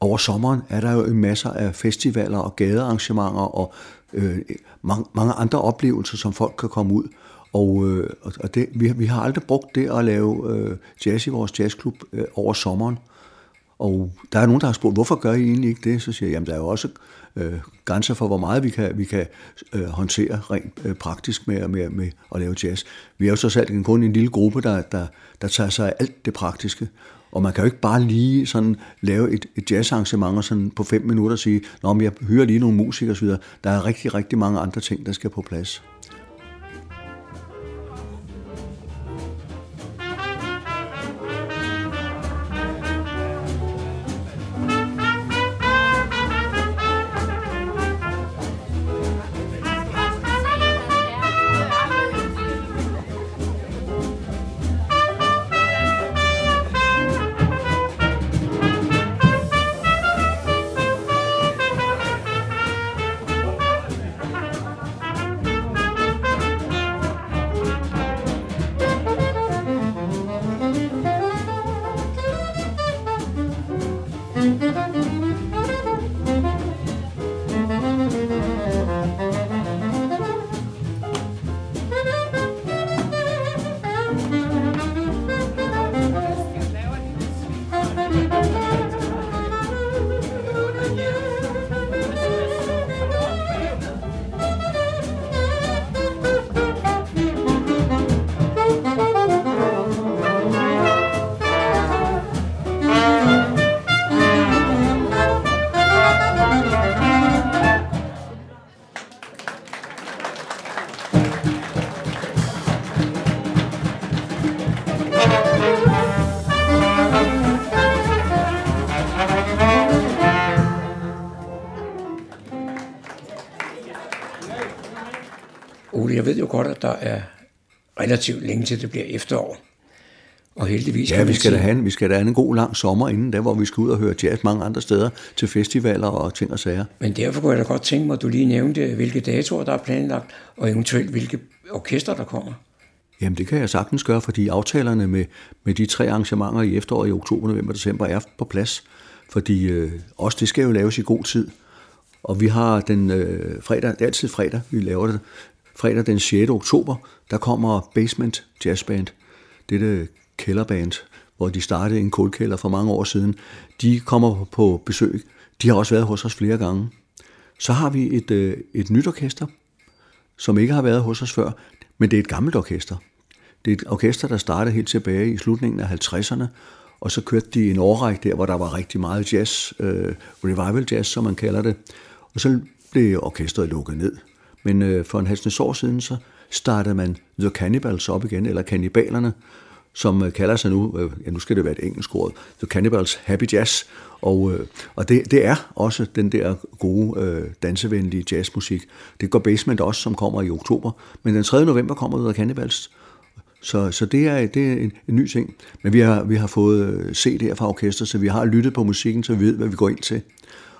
over sommeren er der jo en masse af festivaler og gadearrangementer og øh, mange, mange andre oplevelser, som folk kan komme ud. Og, øh, og det, vi, vi har aldrig brugt det at lave øh, jazz i vores jazzklub øh, over sommeren. Og der er nogen, der har spurgt, hvorfor gør I egentlig ikke det? Så siger jeg, jamen der er jo også øh, grænser for, hvor meget vi kan, vi kan øh, håndtere rent øh, praktisk med, med, med at lave jazz. Vi er jo så selv kun en lille gruppe, der, der, der tager sig af alt det praktiske. Og man kan jo ikke bare lige sådan lave et, et jazzarrangement og sådan på fem minutter sige, Nå, men jeg hører lige nogle musikere osv. Der er rigtig, rigtig mange andre ting, der skal på plads. Jeg ved jo godt, at der er relativt længe til det bliver efterår. Og heldigvis Ja, vi skal, da have en, vi skal da have en god lang sommer inden da, hvor vi skal ud og høre jazz mange andre steder til festivaler og ting og sager. Men derfor kunne jeg da godt tænke mig, at du lige nævnte, hvilke datoer, der er planlagt, og eventuelt hvilke orkester, der kommer. Jamen det kan jeg sagtens gøre, fordi aftalerne med, med de tre arrangementer i efteråret i oktober, november og december er på plads. Fordi øh, også det skal jo laves i god tid. Og vi har den øh, fredag, det er altid fredag, vi laver det. Fredag den 6. oktober, der kommer Basement Jazz Band. Dette kælderband hvor de startede en kulkælder for mange år siden, de kommer på besøg. De har også været hos os flere gange. Så har vi et, øh, et nyt orkester, som ikke har været hos os før, men det er et gammelt orkester. Det er et orkester, der startede helt tilbage i slutningen af 50'erne, og så kørte de en årrække der, hvor der var rigtig meget jazz, øh, revival jazz, som man kalder det. Og så blev orkestret lukket ned. Men øh, for en halvsnes år siden, så startede man The Cannibals op igen, eller Kannibalerne, som øh, kalder sig nu, øh, ja nu skal det være et engelsk ord, The Cannibals Happy Jazz, og, øh, og det, det er også den der gode øh, dansevenlige jazzmusik. Det går Basement også, som kommer i oktober, men den 3. november kommer The Cannibals, så, så det er, det er en, en ny ting. Men vi har, vi har fået øh, CD'er fra orkester, så vi har lyttet på musikken, så vi ved, hvad vi går ind til.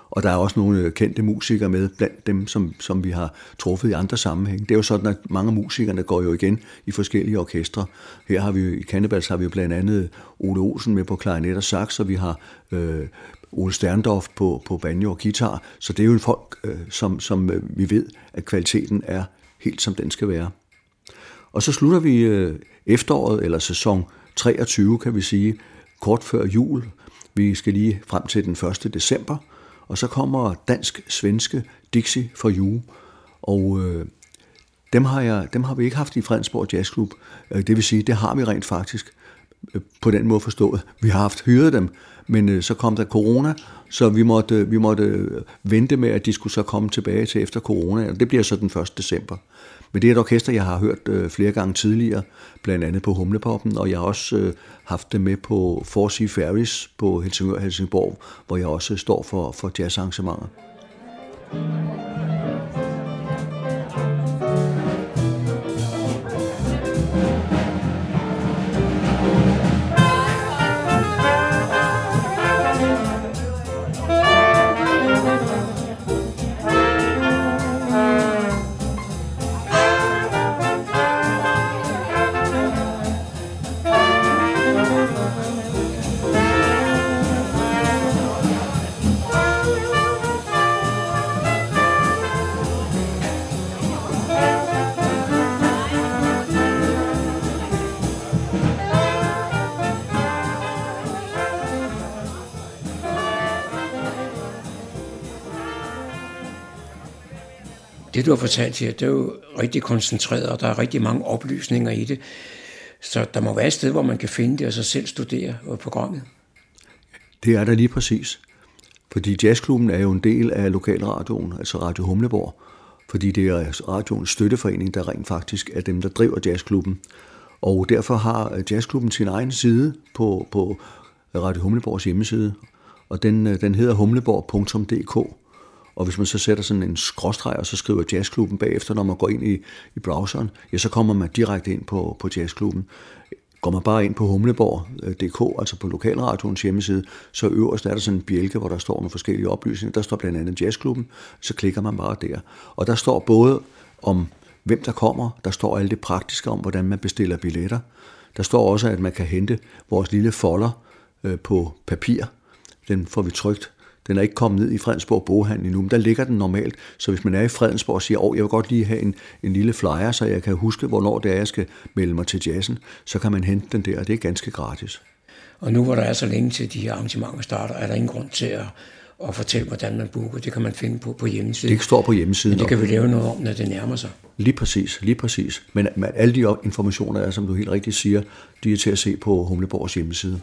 Og der er også nogle øh, kendte musikere med blandt dem, som, som vi har truffet i andre sammenhæng. Det er jo sådan, at mange af musikerne går jo igen i forskellige orkestre. Her har vi i Cannibals har vi jo blandt andet Ole Olsen med på klarinet og sax, og vi har øh, Ole Sterndorf på, på banjo og guitar. Så det er jo en folk, øh, som, som øh, vi ved, at kvaliteten er helt som den skal være. Og så slutter vi øh, efteråret, eller sæson 23, kan vi sige, kort før jul. Vi skal lige frem til den 1. december, og så kommer dansk-svenske Dixie for You. Og øh, dem, har jeg, dem har vi ikke haft i Fredensborg Jazzklub. Øh, det vil sige, det har vi rent faktisk øh, på den måde forstået. Vi har haft hyret dem, men øh, så kom der corona, så vi måtte, vi måtte øh, vente med, at de skulle så komme tilbage til efter corona. Det bliver så den 1. december. Men det er et orkester, jeg har hørt øh, flere gange tidligere, blandt andet på Humlepoppen, og jeg har også øh, haft det med på Four Sea Ferries på Helsingør Helsingborg, hvor jeg også står for, for jazzarrangementer. Det du har fortalt her, det er jo rigtig koncentreret, og der er rigtig mange oplysninger i det. Så der må være et sted, hvor man kan finde det og så selv studere programmet. Det er der lige præcis. Fordi jazzklubben er jo en del af lokalradioen, altså Radio Humleborg. Fordi det er radioens støtteforening, der rent faktisk er dem, der driver jazzklubben. Og derfor har jazzklubben sin egen side på, på Radio Humleborgs hjemmeside. Og den, øh, den hedder humleborg.dk. Og hvis man så sætter sådan en skråstreg, og så skriver jazzklubben bagefter, når man går ind i, i browseren, ja, så kommer man direkte ind på, på jazzklubben. Går man bare ind på humleborg.dk, altså på lokalradioens hjemmeside, så øverst er der sådan en bjælke, hvor der står nogle forskellige oplysninger. Der står blandt andet jazzklubben, så klikker man bare der. Og der står både om, hvem der kommer, der står alt det praktiske om, hvordan man bestiller billetter. Der står også, at man kan hente vores lille folder øh, på papir. Den får vi trygt den er ikke kommet ned i Fredensborg boghandel endnu, men der ligger den normalt. Så hvis man er i Fredensborg og siger, at jeg vil godt lige have en, en lille flyer, så jeg kan huske, hvornår det er, jeg skal melde mig til jazzen, så kan man hente den der, og det er ganske gratis. Og nu hvor der er så længe til de her arrangementer starter, er der ingen grund til at, at fortælle, hvordan man booker. Det kan man finde på, på hjemmesiden. Det står på hjemmesiden. Men det kan vi lave noget om, når det nærmer sig. Lige præcis, lige præcis. Men, men alle de informationer er, som du helt rigtigt siger, de er til at se på Humleborgs hjemmeside.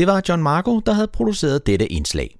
Det var John Marco, der havde produceret dette indslag.